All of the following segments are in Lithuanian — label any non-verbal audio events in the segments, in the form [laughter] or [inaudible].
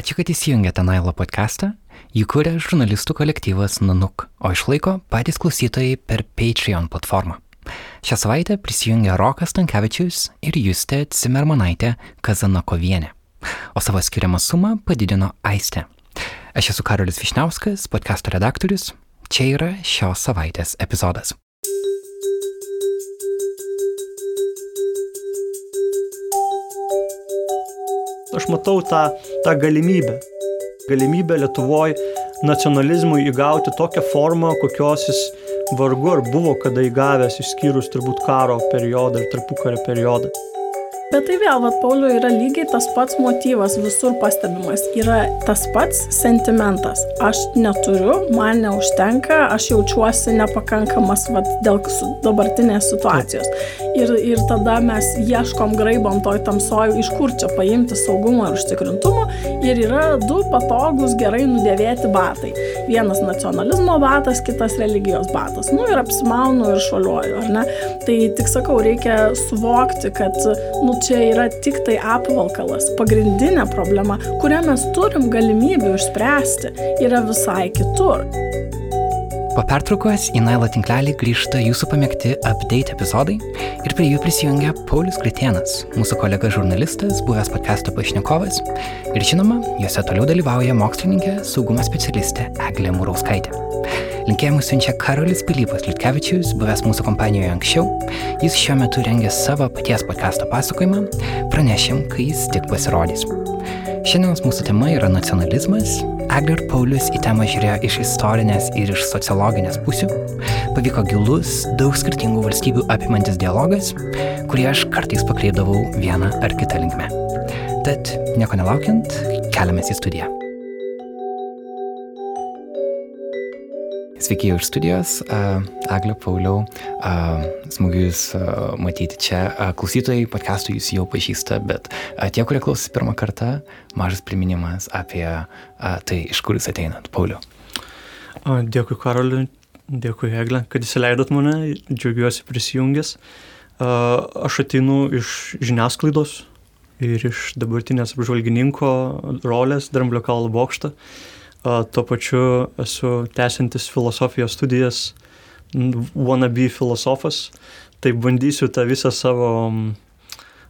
Ačiū, kad įsijungėte Nailo podcastą. Jį kūrė žurnalistų kolektyvas Nanuk, o išlaiko patys klausytojai per Patreon platformą. Šią savaitę prisijungė Rokas Tankievičius ir Justė Cimermanaitė Kazanakovienė, o savo skiriamą sumą padidino Aistė. Aš esu Karolis Višniauskas, podcasto redaktorius. Čia yra šios savaitės epizodas. Aš matau tą, tą galimybę. Galimybę Lietuvoje nacionalizmui įgauti tokią formą, kokios jis vargu ar buvo kada įgavęs, išskyrus turbūt karo periodą ir tarpukario periodą. Bet tai vėl, vat, Pauliu, yra lygiai tas pats motyvas visur pastebimas. Yra tas pats sentimentas. Aš neturiu, man neužtenka, aš jaučiuosi nepakankamas vat, dėl dabartinės situacijos. Ir, ir tada mes ieškom, graibom toj tamsoj, iš kur čia paimti saugumo ir užtikrintumo. Ir yra du patogus, gerai nudėvėti batai. Vienas nacionalizmo batas, kitas religijos batas. Nu ir apsimaunu ir šuoliuoju, ar ne? Tai tik sakau, reikia suvokti, kad, nu, čia yra tik tai apvalkalas. Pagrindinė problema, kurią mes turim galimybių išspręsti, yra visai kitur. Po pertraukos į Nailo tinklelį grįžta jūsų pamėgti update epizodai ir prie jų prisijungia Paulius Gritienas, mūsų kolega žurnalistas, buvęs podcast'o pašnekovas ir žinoma, juose toliau dalyvauja mokslininkė, saugumo specialistė Eglė Murauskaitė. Linkėjimus siunčia Karolis Pilypas Liutkevičius, buvęs mūsų kompanijoje anksčiau. Jis šiuo metu rengia savo paties podcast'o pasakojimą. Pranešim, kai jis tik pasirodys. Šiandienos mūsų tema yra nacionalizmas. Ir Paulius į temą žiūrėjo iš istorinės ir iš sociologinės pusių. Pavyko gilus, daug skirtingų valstybių apimantis dialogas, kurį aš kartais pakreipdavau vieną ar kitą linkmę. Tad, nieko nelaukiant, keliamės į studiją. Sveiki iš studijos, Aglė Pauliau, smagu Jūs matyti čia. Klausytojai podcastų Jūs jau pažįsta, bet tie, kurie klausosi pirmą kartą, mažas priminimas apie tai, iš kur Jūs ateinat, Pauliau. Dėkui Karoliui, dėkui Eglė, kad įsileidot mane, džiaugiuosi prisijungęs. Aš ateinu iš žiniasklaidos ir iš dabartinės apžvalgininko rolės Dramblio kalvo bokštą. Tuo pačiu esu tęsiantis filosofijos studijas, wannabe filosofas, tai bandysiu tą visą savo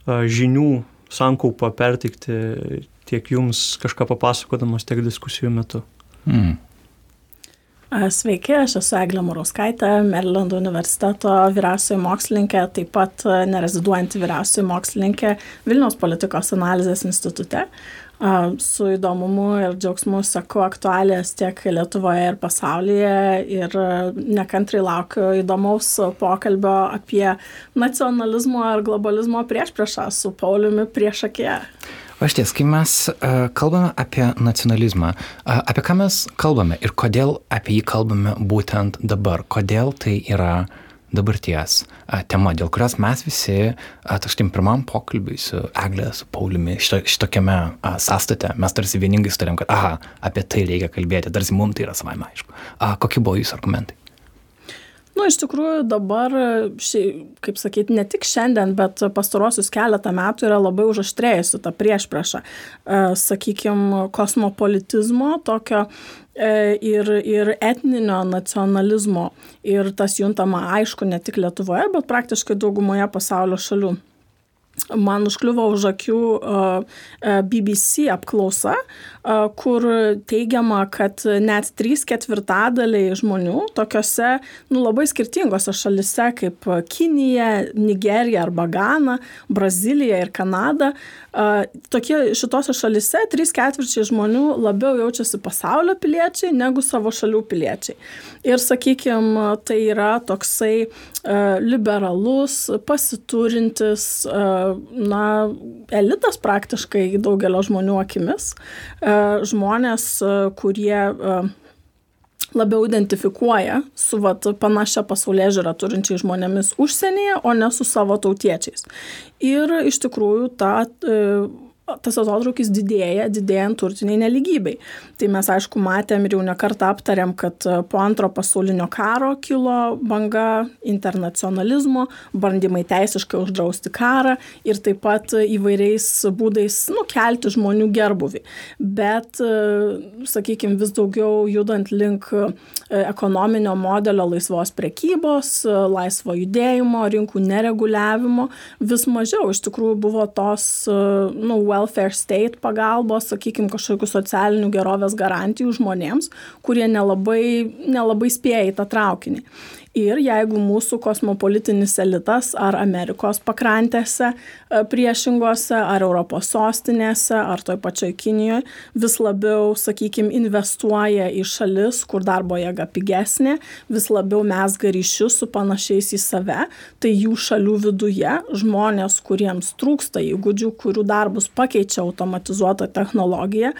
žinių sankaupą pertikti tiek jums kažką papasakodamas, tiek diskusijų metu. Mm. Sveiki, aš esu Eglė Murauskaitė, Maryland universiteto vyriausioji mokslininkė, taip pat nereziduojanti vyriausioji mokslininkė Vilniaus politikos analizės institute su įdomumu ir džiaugsmu seku aktualijas tiek Lietuvoje ir pasaulyje ir nekantrai laukiu įdomaus pokalbio apie nacionalizmo ir globalizmo priešpriešą su Pauliumi priešakė. O iš ties, kai mes uh, kalbame apie nacionalizmą, uh, apie ką mes kalbame ir kodėl apie jį kalbame būtent dabar, kodėl tai yra uh, dabarties tema, dėl kurios mes visi, taškim, pirmam pokalbiui su Eglė, su Pauliumi, šito, šitokiame sąstate, mes tarsi vieningai sutarėm, kad, aha, apie tai reikia kalbėti, tarsi mums tai yra savaime aišku. A, kokie buvo jūsų argumentai? Nu, iš tikrųjų dabar, ši, kaip sakyti, ne tik šiandien, bet pastarosius keletą metų yra labai užaštrėjusi ta priešprieša, sakykime, kosmopolitizmo, tokio E, ir, ir etninio nacionalizmo. Ir tas juntama aišku ne tik Lietuvoje, bet praktiškai daugumoje pasaulio šalių man užkliuvo už akių BBC apklausa, kur teigiama, kad net 3 ketvirtadaliai žmonių tokiuose nu, labai skirtingose šalise kaip Kinija, Nigerija arba Gana, Brazilija ir Kanada, tokie šitose šalise 3 ketvirčiai žmonių labiau jaučiasi pasaulio piliečiai negu savo šalių piliečiai. Ir sakykime, tai yra toksai liberalus, pasiturintis, na, elitas praktiškai daugelio žmonių akimis. Žmonės, kurie labiau identifikuoja su vat, panašia pasaulyje žiūra turinčiai žmonėmis užsienyje, o ne su savo tautiečiais. Ir iš tikrųjų ta tas atotrukis didėja, didėjant turtiniai neligybei. Tai mes aišku matėm ir jau nekartą aptarėm, kad e, po antro pasaulinio karo kilo banga internacionalizmo, bandymai teisiškai uždrausti karą ir taip pat įvairiais būdais nukelti žmonių gerbuvį. Bet, e, sakykime, vis daugiau judant link e, ekonominio modelio laisvos prekybos, laisvo judėjimo, rinkų nereguliavimo, vis mažiau iš tikrųjų buvo tos, nu, welfare state pagalbos, sakykime, kažkokių socialinių gerovės garantijų žmonėms, kurie nelabai, nelabai spėja į tą traukinį ir jeigu mūsų kosmopolitinis elitas ar Amerikos pakrantėse e, priešingose, ar Europos sostinėse, ar toj pačioj Kinijoje vis labiau, sakykime, investuoja į šalis, kur darbo jėga pigesnė, vis labiau mesga ryšius su panašiais į save, tai jų šalių viduje žmonės, kuriems trūksta įgūdžių, kurių darbus pakeičia automatizuota technologija,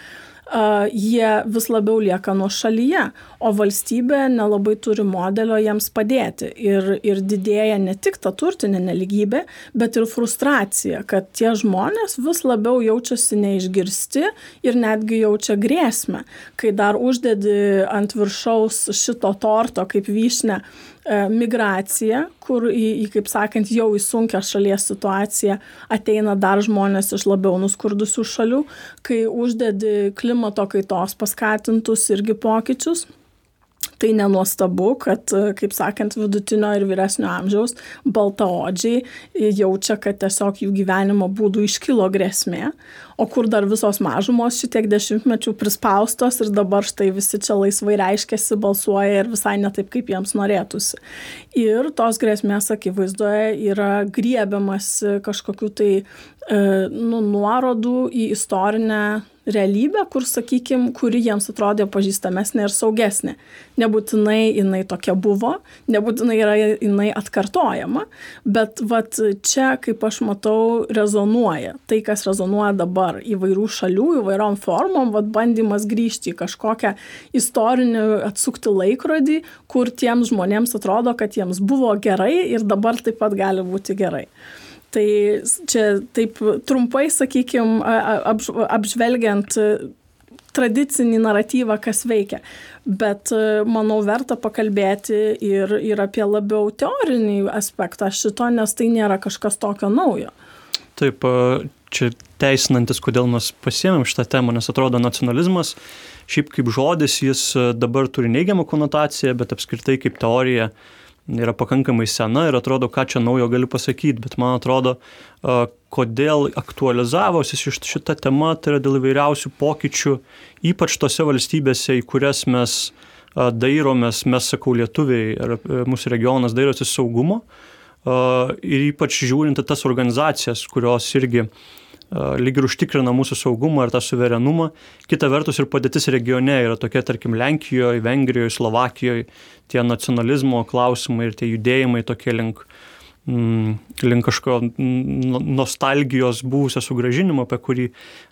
jie vis labiau lieka nuo šalyje, o valstybė nelabai turi modelio jiems padėti. Ir, ir didėja ne tik ta turtinė neligybė, bet ir frustracija, kad tie žmonės vis labiau jaučiasi neišgirsti ir netgi jaučia grėsmę, kai dar uždedi ant viršaus šito torto kaip vyšnę E, migracija, kur į, į, kaip sakant, jau į sunkę šalies situaciją ateina dar žmonės iš labiau nuskurdusių šalių, kai uždedi klimato kaitos paskatintus irgi pokyčius tai nenuostabu, kad, kaip sakant, vidutinio ir vyresnio amžiaus baltaodžiai jaučia, kad tiesiog jų gyvenimo būdų iškilo grėsmė, o kur dar visos mažumos šitiek dešimtmečių prispaustos ir dabar štai visi čia laisvai reiškiasi, balsuoja ir visai ne taip, kaip jiems norėtųsi. Ir tos grėsmės akivaizdoje yra griebiamas kažkokiu tai nu, nuorodų į istorinę realybę, kur, sakykime, kuri jiems atrodė pažįstamesnė ir saugesnė. Nebūtinai jinai tokia buvo, nebūtinai yra jinai atkartojama, bet vat čia, kaip aš matau, rezonuoja. Tai, kas rezonuoja dabar įvairių šalių, įvairiom formom, vat bandymas grįžti į kažkokią istorinį atsukti laikrodį, kur tiems žmonėms atrodo, kad jiems buvo gerai ir dabar taip pat gali būti gerai. Tai čia taip trumpai, sakykime, apž, apžvelgiant tradicinį naratyvą, kas veikia. Bet manau, verta pakalbėti ir, ir apie labiau teorinį aspektą šito, nes tai nėra kažkas tokio naujo. Taip, čia teisinantis, kodėl mes pasiemėm šitą temą, nes atrodo nacionalizmas, šiaip kaip žodis, jis dabar turi neigiamą konotaciją, bet apskritai kaip teorija yra pakankamai sena ir atrodo, ką čia naujo galiu pasakyti, bet man atrodo, kodėl aktualizavosi šitą temą, tai yra dėl įvairiausių pokyčių, ypač tose valstybėse, į kurias mes dairomės, mes sakau lietuviai, ar e, mūsų regionas dairosi saugumo ir ypač žiūrint tas organizacijas, kurios irgi lyg ir užtikrina mūsų saugumą ir tą suverenumą. Kita vertus ir padėtis regione yra tokia, tarkim, Lenkijoje, Vengrijoje, Slovakijoje, tie nacionalizmo klausimai ir tie judėjimai tokie link, mm, link kažko nostalgijos buvusio sugražinimo, apie kurį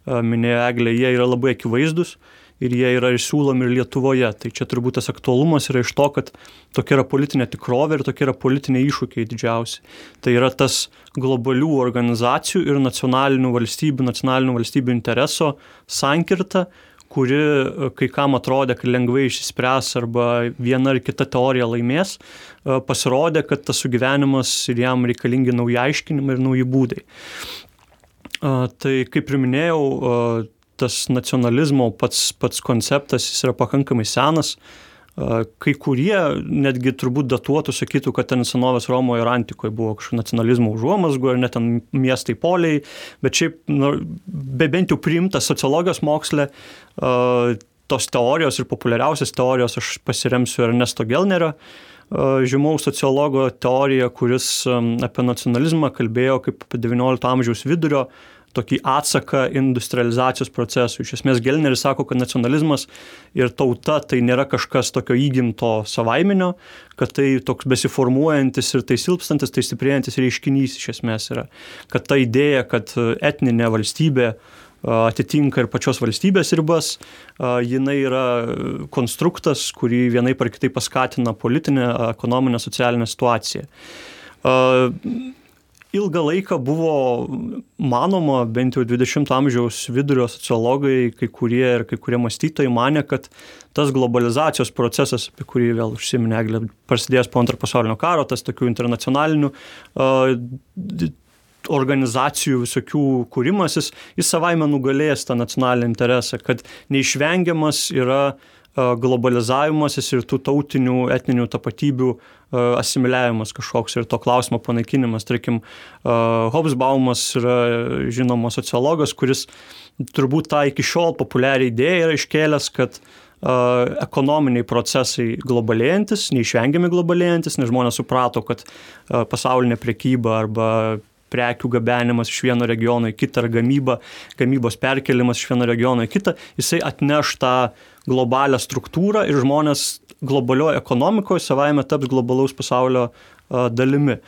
minėjo Eglė, jie yra labai akivaizdus ir jie yra ir siūlomi ir Lietuvoje. Tai čia turbūt tas aktualumas yra iš to, kad tokia yra politinė tikrovė ir tokie yra politiniai iššūkiai didžiausi. Tai yra tas globalių organizacijų ir nacionalinių valstybių, nacionalinių valstybių intereso sankirta, kuri kai kam atrodė, kad lengvai išsispręs arba viena ar kita teorija laimės, pasirodė, kad tas sugyvenimas ir jam reikalingi nauji aiškinimai ir nauji būdai. Tai kaip ir minėjau, tas nacionalizmo pats, pats konceptas, jis yra pakankamai senas. Kai kurie netgi turbūt datuotų sakytų, kad ten senovės Romoje ir Antikoje buvo kažkokia nacionalizmo užuomasgų, ar net ten miestai poliai, bet šiaip, nu, be bent jau priimta sociologijos moksle, tos teorijos ir populiariausios teorijos aš pasiremsiu Ernesto Gelnerio, žymaus sociologo teorija, kuris apie nacionalizmą kalbėjo kaip apie XIX amžiaus vidurio tokį atsaką industrializacijos procesui. Iš esmės Gelneris sako, kad nacionalizmas ir tauta tai nėra kažkas tokio įgimto savaiminio, kad tai toks besiformuojantis ir tai silpstantis, tai stiprėjantis reiškinys iš esmės yra. Kad ta idėja, kad etninė valstybė atitinka ir pačios valstybės ribas, jinai yra konstruktas, kurį vienai par kitai paskatina politinė, ekonominė, socialinė situacija ilgą laiką buvo manoma, bent jau 20 amžiaus vidurio sociologai, kai kurie ir kai kurie mąstytojai mane, kad tas globalizacijos procesas, apie kurį vėl užsiminė Eglė, prasidėjęs po antrojo pasaulinio karo, tas tokių internacionalinių uh, organizacijų visokių kūrimasis, jis savaime nugalės tą nacionalinį interesą, kad neišvengiamas yra globalizavimasis ir tų tautinių, etninių tapatybių asimiliavimas kažkoks ir to klausimo panaikinimas. Tarkim, Hobsbaumas yra žinomas sociologas, kuris turbūt tą iki šiol populiarią idėją yra iškėlęs, kad ekonominiai procesai globalėjantis, neišvengiami globalėjantis, nes žmonės suprato, kad pasaulinė priekyba arba prekių gabenimas iš vieno regiono į kitą ar gamyba, gamybos perkelimas iš vieno regiono į kitą, jisai atneš tą globalią struktūrą ir žmonės globalioje ekonomikoje savaime taps globalaus pasaulio dalimi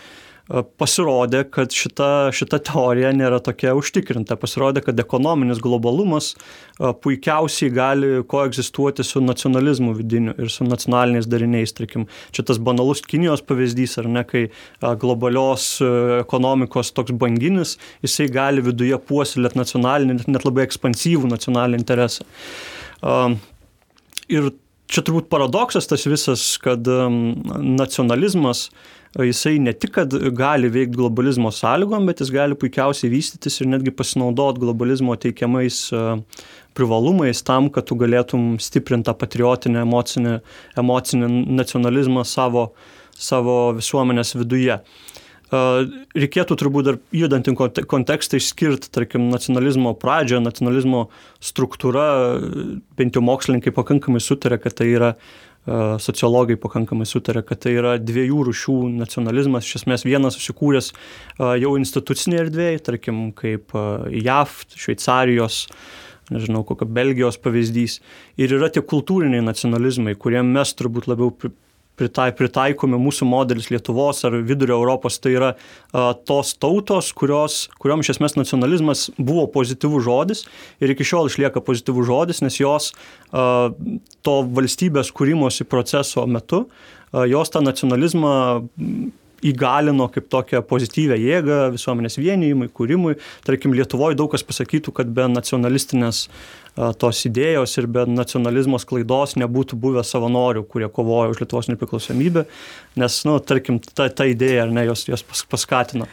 pasirodė, kad šita, šita teorija nėra tokia užtikrinta. Pasirodė, kad ekonominis globalumas puikiausiai gali koegzistuoti su nacionalizmu vidiniu ir su nacionaliniais dariniais. Tarkim, čia tas banalus Kinijos pavyzdys, ar ne, kai globalios ekonomikos toks banginis, jisai gali viduje puoselėti nacionalinį, net labai ekspansyvų nacionalinį interesą. Ir čia turbūt paradoksas tas visas, kad nacionalizmas jisai ne tik, kad gali veikti globalizmo sąlygom, bet jis gali puikiausiai vystytis ir netgi pasinaudoti globalizmo teikiamais privalumais tam, kad tu galėtum stiprinti tą patriotinę, emocinį, emocinį nacionalizmą savo, savo visuomenės viduje. Reikėtų turbūt dar judant į kontekstą išskirti, tarkim, nacionalizmo pradžią, nacionalizmo struktūra, bent jau mokslininkai pakankamai sutarė, kad tai yra sociologai pakankamai sutarė, kad tai yra dviejų rušių nacionalizmas. Iš esmės vienas susikūręs jau institucinėje erdvėje, tarkim, kaip JAV, Šveicarijos, nežinau, kokio Belgijos pavyzdys. Ir yra tie kultūriniai nacionalizmai, kuriem mes turbūt labiau pritai, pritaikomi mūsų modelis Lietuvos ar vidurio Europos, tai yra a, tos tautos, kurios, kuriuom iš esmės nacionalizmas buvo pozityvus žodis ir iki šiol išlieka pozityvus žodis, nes jos a, to valstybės kūrimosi proceso metu, a, jos tą nacionalizmą įgalino kaip tokią pozityvę jėgą visuomenės vienijimui, kūrimui. Tarkim, Lietuvoje daug kas pasakytų, kad be nacionalistinės tos idėjos ir be nacionalizmo sklaidos nebūtų buvę savanorių, kurie kovojo už Lietuvos nepriklausomybę, nes, na, nu, tarkim, ta, ta idėja, ar ne, jos, jos paskatino.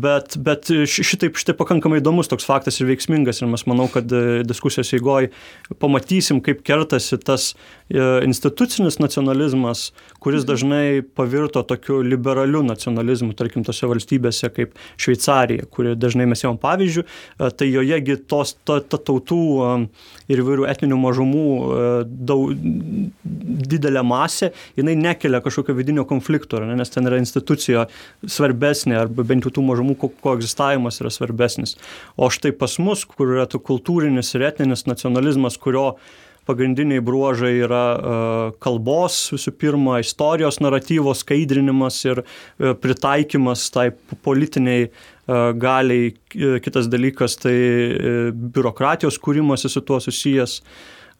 Bet, bet šitaip, šitaip pakankamai įdomus toks faktas ir veiksmingas ir mes manau, kad e, diskusijos eigoje pamatysim, kaip kertasi tas e, institucinis nacionalizmas, kuris dažnai pavirto tokiu liberaliu nacionalizmu, tarkim, tose valstybėse kaip Šveicarija, kuri dažnai mes jau pavyzdžių, tai jojegi tos ta, ta tautų ir įvairių etninių mažumų daug, didelė masė, jinai nekelia kažkokio vidinio konflikto, ne, nes ten yra institucija svarbesnė, arba bent jau tų mažumų koegzistavimas yra svarbesnis. O štai pas mus, kur yra tų kultūrinis ir etninis nacionalizmas, kurio pagrindiniai bruožai yra kalbos, visų pirma, istorijos naratyvo skaidrinimas ir pritaikymas tai politiniai galiai, kitas dalykas tai biurokratijos kūrimas su tuo susijęs.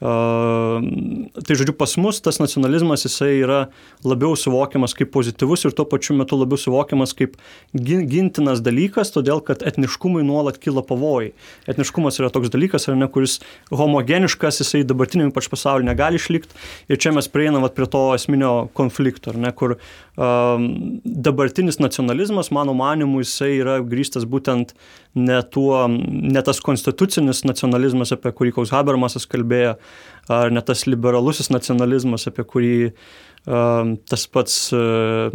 Tai žodžiu, pas mus tas nacionalizmas jisai yra labiau suvokiamas kaip pozityvus ir tuo pačiu metu labiau suvokiamas kaip gintinas dalykas, todėl kad etniškumui nuolat kyla pavojai. Etniškumas yra toks dalykas, ar ne, kuris homogeniškas, jisai dabartiniam ypač pasaulyje negali išlikti. Ir čia mes prieinam prie to esminio konflikto, ne, kur um, dabartinis nacionalizmas, mano manimu, jisai yra grįstas būtent ne, tuo, ne tas konstitucinis nacionalizmas, apie kurį koks Habermasas kalbėjo, ar ne tas liberalusis nacionalizmas, apie kurį uh, tas pats, uh,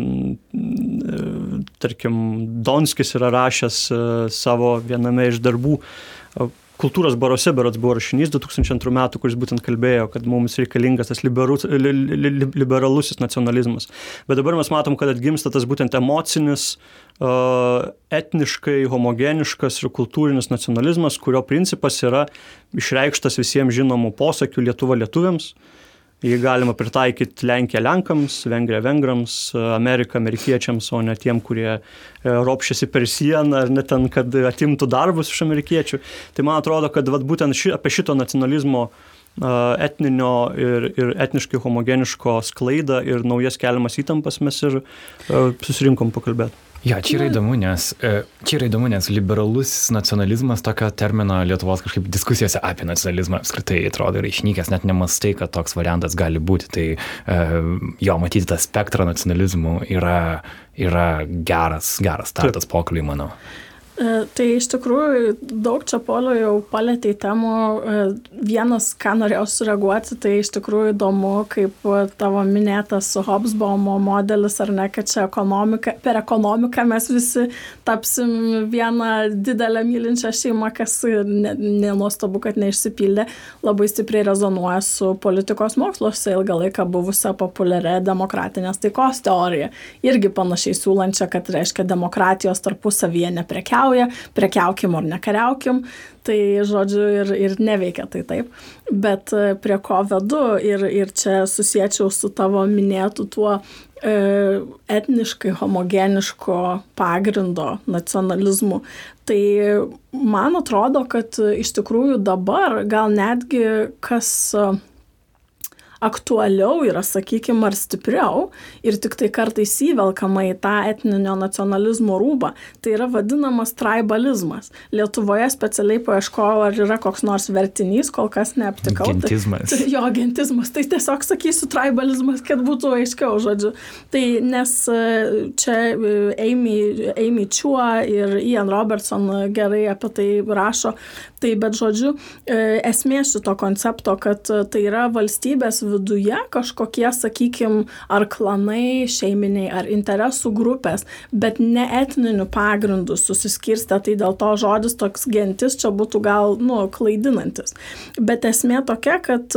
tarkim, Donskis yra rašęs uh, savo viename iš darbų. Kultūros baruose berots buvo rašinys 2002 metų, kuris būtent kalbėjo, kad mums reikalingas tas liberus, li, li, li, liberalusis nacionalizmas. Bet dabar mes matom, kad atgimsta tas būtent emocinis, etniškai homogeniškas ir kultūrinis nacionalizmas, kurio principas yra išreikštas visiems žinomų posakių Lietuva lietuviams. Jį galima pritaikyti Lenkiją Lenkams, Vengriją Vengrams, Ameriką amerikiečiams, o ne tiem, kurie e, ropšiasi per sieną ar net ten, kad atimtų darbus iš amerikiečių. Tai man atrodo, kad vat, būtent ši, apie šito nacionalizmo etninio ir, ir etniškai homogeniško sklaidą ir naujas keliamas įtampas mes ir susirinkom pakalbėti. Jo, čia yra įdomu, nes, e, čia yra įdomu, nes liberalusis nacionalizmas tokio termino Lietuvos kažkaip diskusijose apie nacionalizmą apskritai atrodo yra išnykęs, net nemastai, kad toks variantas gali būti. Tai e, jo, matyti tą spektrą nacionalizmų yra, yra geras, geras startas pokalbiui, manau. E, tai iš tikrųjų daug čia polio jau palėtė temų. E, vienas, ką norėjau sureaguoti, tai iš tikrųjų įdomu, kaip tavo minėtas Hobsbawmo modelis, ar ne, kad čia ekonomika, per ekonomiką mes visi tapsim vieną didelę mylinčią šeimą, kas nenuostabu, kad neišsipildė, labai stipriai rezonuoja su politikos moksluose ilgą laiką buvusią populiarią demokratinės taikos teoriją. Irgi panašiai siūlančią, kad reiškia demokratijos tarpusavyje neprekiauja kariauja, prekiaukim ar nekariaukim, tai žodžiu ir, ir neveikia tai taip. Bet e, prie ko vedu ir, ir čia susiečiau su tavo minėtu tuo e, etniškai homogeniško pagrindo nacionalizmu. Tai man atrodo, kad iš tikrųjų dabar gal netgi kas aktualiau yra, sakykime, ar stipriau ir tik tai kartais įvelkama į tą etninio nacionalizmo rūbą. Tai yra vadinamas tribalizmas. Lietuvoje specialiai paieškojau, ar yra koks nors vertinys, kol kas neaptikau. Tai- gentizmas. Tai, [laughs] jo, gentizmas. Tai tiesiog sakysiu tribalizmas, kad būtų aiškiau, žodžiu. Tai nes e, čia e, Amy, Amy Chua ir Ian Robertson gerai apie tai rašo. Tai bet žodžiu, e, esmė šito koncepto, kad tai yra valstybės viduje kažkokie, sakykime, ar klanai, šeiminiai, ar interesų grupės, bet ne etniniu pagrindu susiskirstę, tai dėl to žodis toks gentis čia būtų gal, nu, klaidinantis. Bet esmė tokia, kad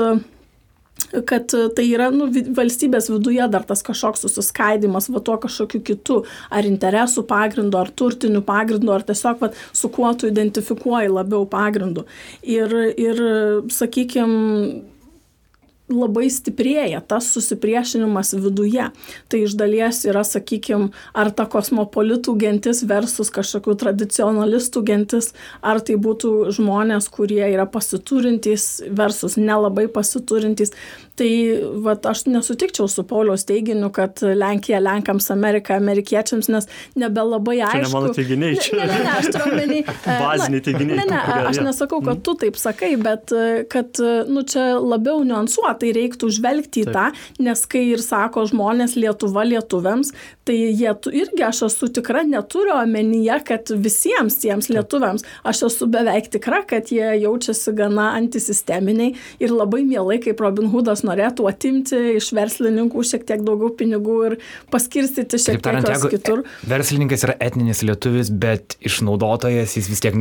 kad tai yra nu, valstybės viduje dar tas kažkoks susiskaidimas, va tuo kažkokiu kitu, ar interesų pagrindu, ar turtiniu pagrindu, ar tiesiog va, su kuo tu identifikuoji labiau pagrindu. Ir, ir sakykime, labai stiprėja tas susipriešinimas viduje. Tai iš dalies yra, sakykime, ar ta kosmopolitų gentis versus kažkokių tradicionalistų gentis, ar tai būtų žmonės, kurie yra pasiturintys versus nelabai pasiturintys. Tai vat, aš nesutikčiau su Pauliaus teiginiu, kad Lenkija Lenkams, Amerika Amerikiečiams, nes nebelabai aišku. Čia ne mano teiginiai, čia. Ne, ne, ne, aš turiu omeny. [laughs] Baziniai teiginiai. Ne, ne, aš nesakau, kad tu taip sakai, bet kad, nu, čia labiau niuansuotai reiktų žvelgti į tą, nes kai ir sako žmonės Lietuva lietuviams, tai jie irgi, aš esu tikra, neturiu omenyje, kad visiems tiems lietuviams, aš esu beveik tikra, kad jie jaučiasi gana antisisteminiai ir labai mielai, kaip Robin Hoodas norėtų atimti iš verslininkų šiek tiek daugiau pinigų ir paskirstyti šiek tiek tariant, kitur. Verslininkas yra etninis lietuvis, bet išnaudotojas jis vis tiek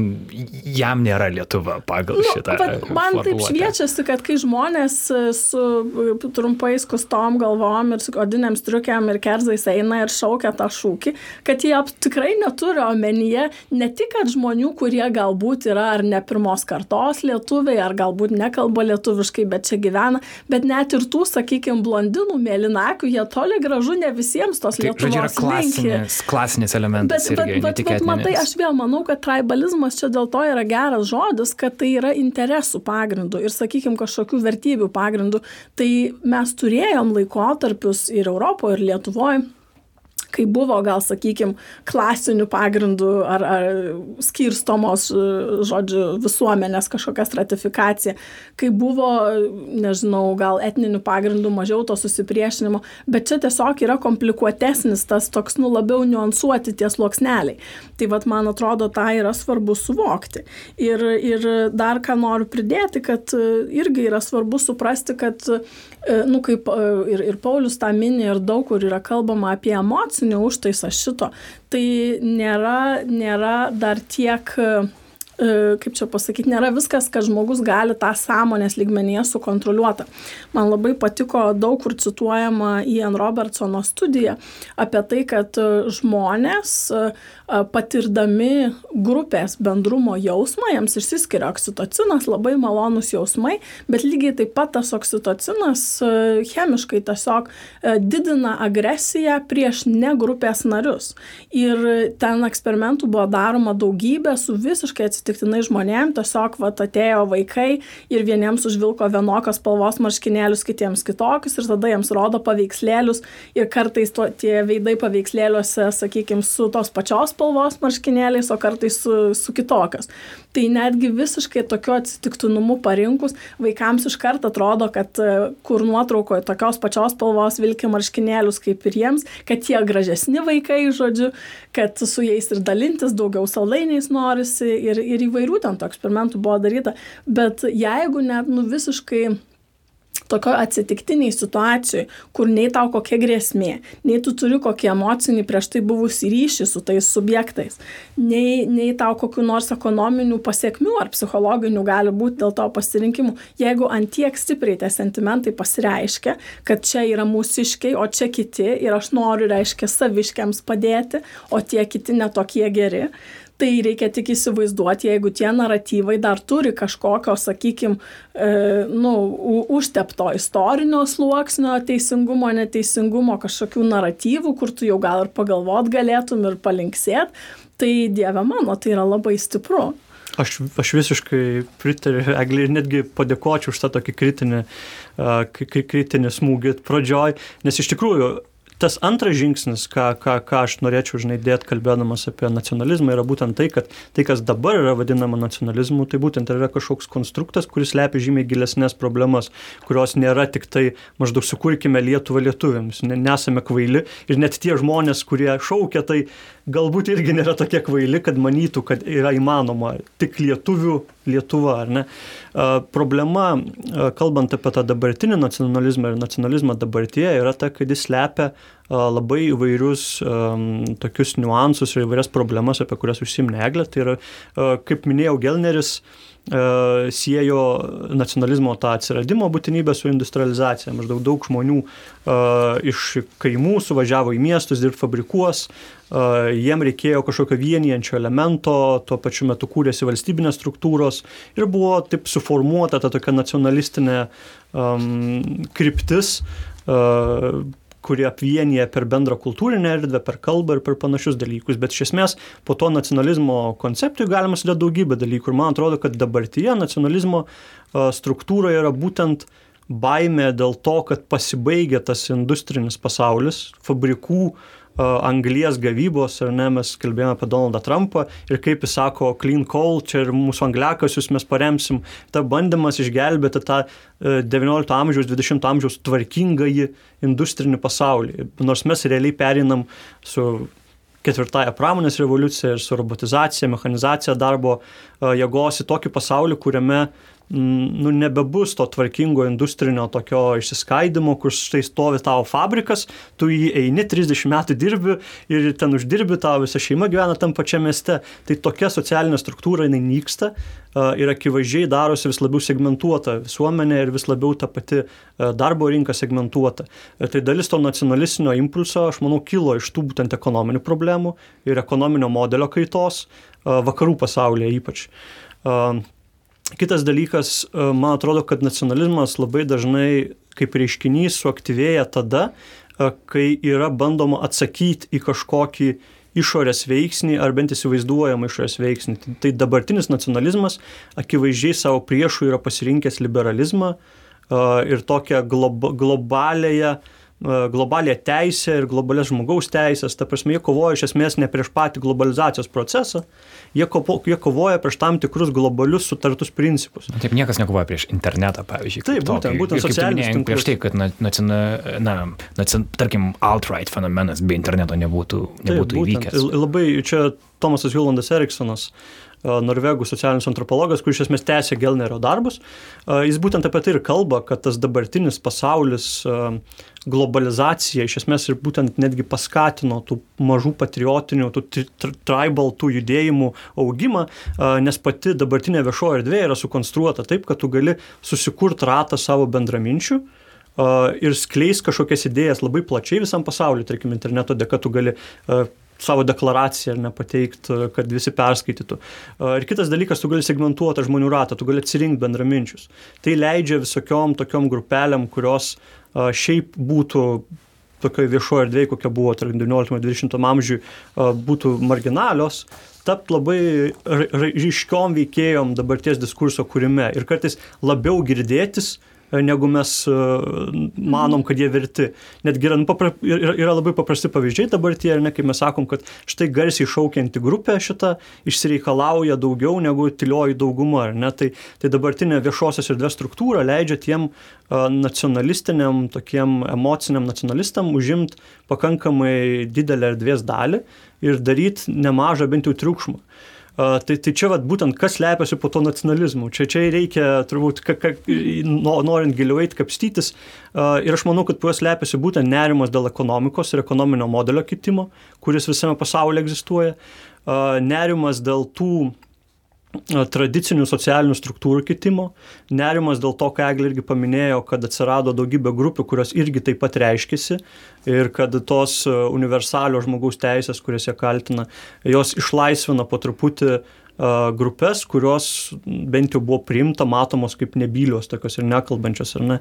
jam nėra lietuva pagal nu, šitą. Man taip šviečiasi, kad kai žmonės su trumpais kustom galvom ir su odiniam striukiam ir kerzais eina ir šaukia tą šūkį, kad jie tikrai neturi omenyje ne tik, kad žmonių, kurie galbūt yra ar ne pirmos kartos lietuviai, ar galbūt nekalba lietuviškai, bet čia gyvena, bet ne net ir tų, sakykime, blondinų mėlynakių, jie toli gražu ne visiems tos tai, Lietuvos yra klasinis, klasinis elementas. Bet, bet, bet, bet matai, aš vėl manau, kad tribalizmas čia dėl to yra geras žodis, kad tai yra interesų pagrindų ir, sakykime, kažkokių vertybių pagrindų. Tai mes turėjom laikotarpius ir Europoje, ir Lietuvoje kai buvo gal, sakykime, klasinių pagrindų ar, ar skirstomos, žodžiu, visuomenės kažkokia stratifikacija, kai buvo, nežinau, gal etninių pagrindų mažiau to susipriešinimo, bet čia tiesiog yra komplikuotesnis tas toks, nu, labiau niuansuoti tie sluoksneliai. Tai vad, man atrodo, tą yra svarbu suvokti. Ir, ir dar ką noriu pridėti, kad irgi yra svarbu suprasti, kad E, nu, kaip e, ir, ir Paulius tą mini ir daug kur yra kalbama apie emocinį užtaisą šito, tai nėra, nėra dar tiek E, kaip čia pasakyti, nėra viskas, kad žmogus gali tą sąmonės lygmenyje sukontroliuoti. Man labai patiko daug kur cituojama Ian Robertsono studija apie tai, kad žmonės e, patirdami grupės bendrumo jausmą, jiems išsiskiria oksitocinas, labai malonus jausmai, bet lygiai taip pat tas oksitocinas e, chemiškai tiesiog didina agresiją prieš ne grupės narius. Ir ten eksperimentų buvo daroma daugybė su visiškai atsitikti atsitiktinai žmonėm, tiesiog vat, atėjo vaikai ir vieniems užvilko vienokios spalvos marškinėlius, kitiems kitokius ir tada jiems rodo paveikslėlius ir kartais to, tie veidai paveikslėliuose, sakykime, su tos pačios spalvos marškinėliais, o kartais su, su kitokios. Tai netgi visiškai tokiu atsitiktinumu parinkus, vaikams iš karto atrodo, kad e, kur nuotraukoje tokios pačios spalvos vilki marškinėlius kaip ir jiems, kad jie gražesni vaikai, žodžiu, kad su jais ir dalintis daugiau saldainiais norisi ir, ir įvairių ten tų eksperimentų buvo daryta. Bet jeigu net nu visiškai tokio atsitiktiniai situacijoj, kur nei tau kokia grėsmė, nei tu turi kokį emocinį prieš tai buvusį ryšį su tais subjektais, nei, nei tau kokiu nors ekonominių pasiekmių ar psichologinių gali būti dėl to pasirinkimų, jeigu antiek stipriai tie sentimentai pasireiškia, kad čia yra mūsiškiai, o čia kiti ir aš noriu, reiškia, saviškiams padėti, o tie kiti netokie geri, tai reikia tik įsivaizduoti, jeigu tie naratyvai dar turi kažkokio, sakykime, nu, užtepto istorinio sluoksnio, teisingumo, neteisingumo, kažkokių naratyvų, kur tu jau gal ir pagalvot galėtum ir palinksėt, tai Dieve mano, tai yra labai stipru. Aš, aš visiškai pritariu, Eglė, ir netgi padėkočiau už tą tokį kritinį, kritinį smūgį pradžioj, nes iš tikrųjų tas antras žingsnis, ką, ką, ką aš norėčiau, žinai, dėti kalbėdamas apie nacionalizmą, yra būtent tai, kad tai, kas dabar yra vadinama nacionalizmu, tai būtent yra kažkoks konstruktas, kuris lepia žymiai gilesnės problemas, kurios nėra tik tai maždaug sukurkime Lietuvą lietuviams, nesame kvaili ir net tie žmonės, kurie šaukia, tai galbūt irgi nėra tokie kvaili, kad manytų, kad yra įmanoma tik lietuvių Lietuva, ne? Problema, kalbant apie tą dabartinį nacionalizmą ir nacionalizmą dabartyje, yra ta, kad jis lepia labai įvairius um, tokius niuansus ir įvairias problemas, apie kurias užsiminė Eglė. Tai yra, kaip minėjau, Gelneris uh, siejo nacionalizmo tą atsiradimo būtinybę su industrializacija. Maždaug daug žmonių uh, iš kaimų suvažiavo į miestus dirbti fabrikuos, uh, jiem reikėjo kažkokio vienijančio elemento, tuo pačiu metu kūrėsi valstybinės struktūros ir buvo taip suformuota ta tokia nacionalistinė um, kryptis. Uh, kuri apvienyje per bendrą kultūrinę erdvę, per kalbą ir per panašius dalykus. Bet iš esmės po to nacionalizmo konceptui galima sudėti daugybę dalykų. Ir man atrodo, kad dabartyje nacionalizmo struktūroje yra būtent baime dėl to, kad pasibaigia tas industrinis pasaulis, fabrikų uh, anglies gavybos, ar ne, mes kalbėjome apie Donaldą Trumpą ir kaip jis sako, clean coal, čia ir mūsų angliakasius mes paremsim, ta bandymas išgelbėti tą XIX amžiaus, XX amžiaus tvarkingąjį industrinį pasaulį. Nors mes realiai perinam su ketvirtąją pramonės revoliucija ir su robotizacija, mechanizacija darbo jėgos į tokį pasaulį, kuriame nu, nebebus to tvarkingo industrinio tokio išsiskaidimo, kur štai stovi tavo fabrikas, tu jį eini 30 metų dirbi ir ten uždirbi, tavo visa šeima gyvena tam pačiame mieste. Tai tokia socialinė struktūra jinai nyksta ir akivaizdžiai darosi vis labiau segmentuota visuomenė ir vis labiau ta pati darbo rinka segmentuota. Tai dalis to nacionalistinio impulso, aš manau, kilo iš tų būtent ekonominių problemų ir ekonominio modelio kaitos vakarų pasaulyje ypač. Kitas dalykas, e, man atrodo, kad nacionalizmas labai dažnai kaip reiškinys suaktyvėja tada, e, kai yra bandoma atsakyti į kažkokį išorės veiksnį ar bent įsivaizduojamą išorės veiksnį. Tai dabartinis nacionalizmas akivaizdžiai savo priešų yra pasirinkęs liberalizmą e, ir tokią globa, globalėje globalią teisę ir globalias žmogaus teisės, ta prasme, jie kovoja iš esmės ne prieš patį globalizacijos procesą, jie, kovo, jie kovoja prieš tam tikrus globalius sutartus principus. Taip, niekas nekovoja prieš internetą, pavyzdžiui. Taip, būtent, tokį. būtent socialiniai tinklai. Prieš tai, kad, na, na, na, na, tarkim, alt-right fenomenas be interneto nebūtų, nebūtų Taip, įvykęs. Būtent, labai čia Tomasas Vilandas Eriksonas norvegų socialinis antropologas, kuris iš esmės tęsė Gelnerio darbus. Jis būtent apie tai ir kalba, kad tas dabartinis pasaulis globalizacija iš esmės ir būtent netgi paskatino tų mažų patriotinių, tų tribal, tų judėjimų augimą, nes pati dabartinė viešoji erdvė yra sukonstruota taip, kad tu gali susikurti ratą savo bendraminčių ir skleis kažkokias idėjas labai plačiai visam pasauliu, tarkim, interneto dėka tu gali savo deklaraciją ar nepateikt, kad visi perskaitytų. Ir kitas dalykas, tu gali segmentuoti žmonių ratą, tu gali atsirinkti bendraminčius. Tai leidžia visokiom tokiom grupelėm, kurios šiaip būtų tokioje viešoje erdvėje, kokia buvo tarp 19-20 amžiui, būtų marginalios, tapt labai ryškiom veikėjom dabarties diskurso kūrime ir kartais labiau girdėtis E, negu mes e, manom, kad jie verti. Netgi yra, nu, yra, yra labai paprasti pavyzdžiai dabar tie, ne, kai mes sakom, kad štai garsiai šaukianti grupė šitą išsireikalauja daugiau negu tylioji dauguma, ne. Tai, tai dabartinė viešosios erdvės struktūra leidžia tiem uh, nacionalistiniam, tokiem emociniam nacionalistam užimti pakankamai didelę erdvės dalį ir daryti nemažą bent jau triukšmą. Tai, tai čia vat, būtent kas lepiasi po to nacionalizmu. Čia, čia reikia turbūt, ka, ka, no, norint giliau eiti, kapstytis. Ir aš manau, kad po jos lepiasi būtent nerimas dėl ekonomikos ir ekonominio modelio kitimo, kuris visame pasaulyje egzistuoja. Nerimas dėl tų tradicinių socialinių struktūrų kitimo, nerimas dėl to, ką Eglė irgi paminėjo, kad atsirado daugybė grupių, kurios irgi taip pat reiškėsi ir kad tos universalios žmogaus teisės, kurias jie kaltina, jos išlaisvina po truputį grupės, kurios bent jau buvo priimta, matomos kaip nebylios, tokios ir nekalbančios, ar ne.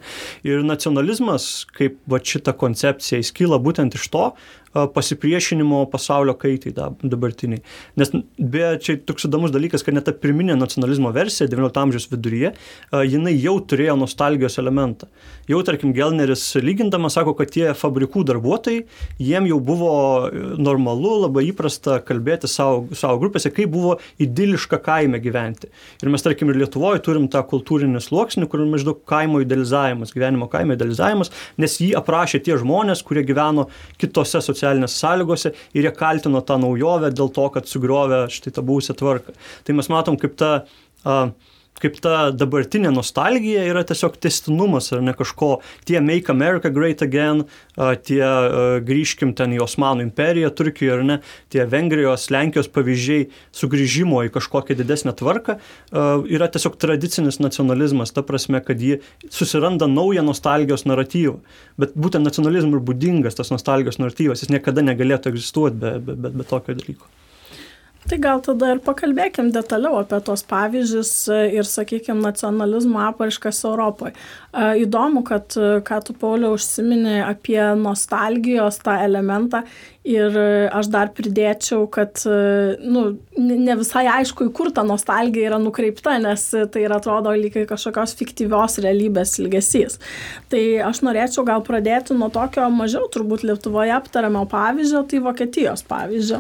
Ir nacionalizmas, kaip va šita koncepcija, jis kyla būtent iš to, pasipriešinimo pasaulio kaitai dabartiniai. Nes beje, čia toks įdomus dalykas, kad net ta pirminė nacionalizmo versija XIX amžiaus viduryje, jinai jau turėjo nostalgijos elementą. Jau, tarkim, Gelneris lygindamas sako, kad tie fabrikų darbuotojai, jiem jau buvo e, normalu, labai įprasta kalbėti savo, savo grupėse, kaip buvo idiliška kaime gyventi. Ir mes, tarkim, ir Lietuvoje turim tą kultūrinį sluoksnį, kur maždaug kaimo idealizavimas, gyvenimo kaimo idealizavimas, nes jį aprašė tie žmonės, kurie gyveno kitose socialinėse socialinėse sąlygose ir jie kaltino tą naujovę dėl to, kad sugriovė štai tą buvusią tvarką. Tai mes matom, kaip ta uh, kaip ta dabartinė nostalgija yra tiesiog testinumas ar ne kažko, tie Make America Great Again, tie grįžkim ten į Osmanų imperiją, Turkijoje ar ne, tie Vengrijos, Lenkijos pavyzdžiai sugrįžimo į kažkokią didesnę tvarką yra tiesiog tradicinis nacionalizmas, ta prasme, kad ji susiranda naują nostalgijos naratyvą. Bet būtent nacionalizmui ir būdingas tas nostalgijos naratyvas, jis niekada negalėtų egzistuoti be, be, be, be tokio dalyko. Tai gal tada ir pakalbėkim detaliau apie tos pavyzdžius ir, sakykime, nacionalizmo apraiškas Europoje. Įdomu, kad, ką tu, Pauliau, užsiminė apie nostalgijos tą elementą Ir aš dar pridėčiau, kad nu, ne visai aišku, į kur ta nostalgija yra nukreipta, nes tai yra atrodo lygiai kažkokios fiktyvios realybės ilgesys. Tai aš norėčiau gal pradėti nuo tokio mažiau turbūt Lietuvoje aptariamo pavyzdžio, tai Vokietijos pavyzdžio.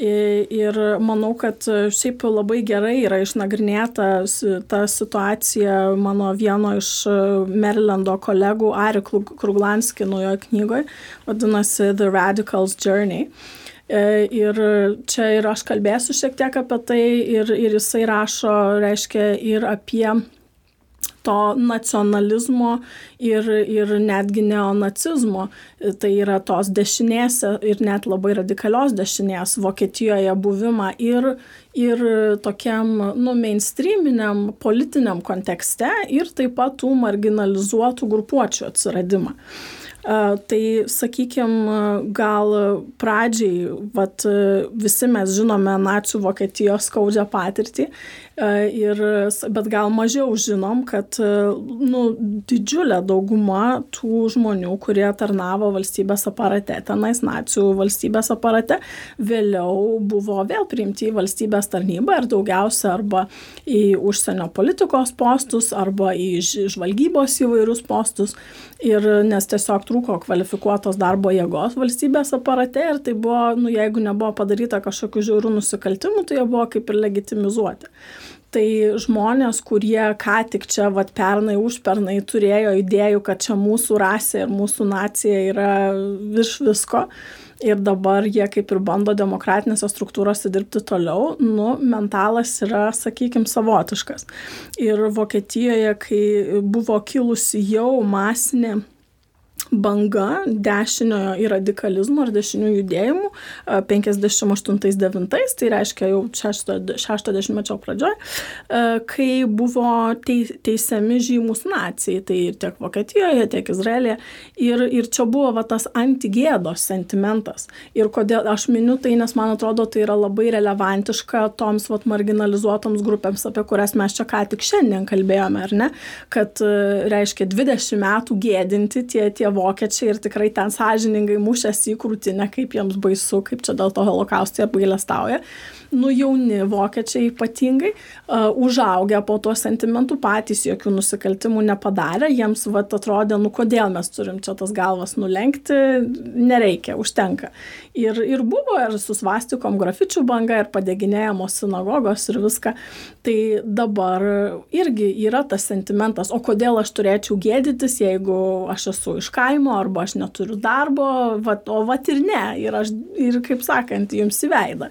Ir manau, kad šiaip labai gerai yra išnagrinėta ta situacija mano vieno iš Marylando kolegų Ari Kruglanski naujoje knygoje, vadinasi The Radical's Journey Journey. E, ir čia ir aš kalbėsiu šiek tiek apie tai ir, ir jisai rašo, reiškia, ir apie to nacionalizmo ir, ir netgi neonacizmo. Tai yra tos dešinės ir net labai radikalios dešinės Vokietijoje buvimą ir, ir tokiam, nu, mainstreaminiam politiniam kontekste ir taip pat tų marginalizuotų grupuočių atsiradimą. Tai sakykime, gal pradžiai, vat, visi mes žinome nacių Vokietijos skaudžią patirtį, ir, bet gal mažiau žinom, kad nu, didžiulė dauguma tų žmonių, kurie tarnavo valstybės aparate, tenais nacių valstybės aparate, vėliau buvo vėl priimti į valstybės tarnybą ir daugiausia arba į užsienio politikos postus, arba į žvalgybos įvairius postus. Ir nes tiesiog trūko kvalifikuotos darbo jėgos valstybės aparate ir tai buvo, nu, jeigu nebuvo padaryta kažkokių žiaurių nusikaltimų, tai jie buvo kaip ir legitimizuoti. Tai žmonės, kurie ką tik čia, vat, pernai, užpernai turėjo idėjų, kad čia mūsų rasė ir mūsų nacija yra virš visko, ir dabar jie kaip ir bando demokratinėse struktūrose dirbti toliau, nu, mentalas yra, sakykime, savotiškas. Ir Vokietijoje, kai buvo kilusi jau masinė banga dešiniojo į radikalizmo ir dešinių judėjimų 58-9, tai reiškia jau 60-mečio pradžioj, kai buvo teisiami žymus nacijai, tai ir tiek Vokietijoje, tiek Izraelėje. Ir, ir čia buvo va, tas antigėdos sentimentas. Ir kodėl aš miniu tai, nes man atrodo, tai yra labai relevantiška toms va, marginalizuotoms grupėms, apie kurias mes čia ką tik šiandien kalbėjome, ar ne? Kad reiškia 20 metų gėdinti tie, tie vokiečiai ir tikrai ten sąžiningai mušėsi į krūtinę, kaip jiems baisu, kaip čia dėl to holokausto jie apgailestauja nu jauni vokiečiai ypatingai, uh, užaugę po tuo sentimentu patys jokių nusikaltimų nepadarė, jiems vat atrodė, nu kodėl mes turim čia tas galvas nulenkti, nereikia, užtenka. Ir, ir buvo ir su svastikom grafičių banga, ir padeginėjamos sinagogos ir viską. Tai dabar irgi yra tas sentimentas, o kodėl aš turėčiau gėdytis, jeigu aš esu iš kaimo arba aš neturiu darbo, vat, o vat ir ne, ir, aš, ir kaip sakant, jums įveida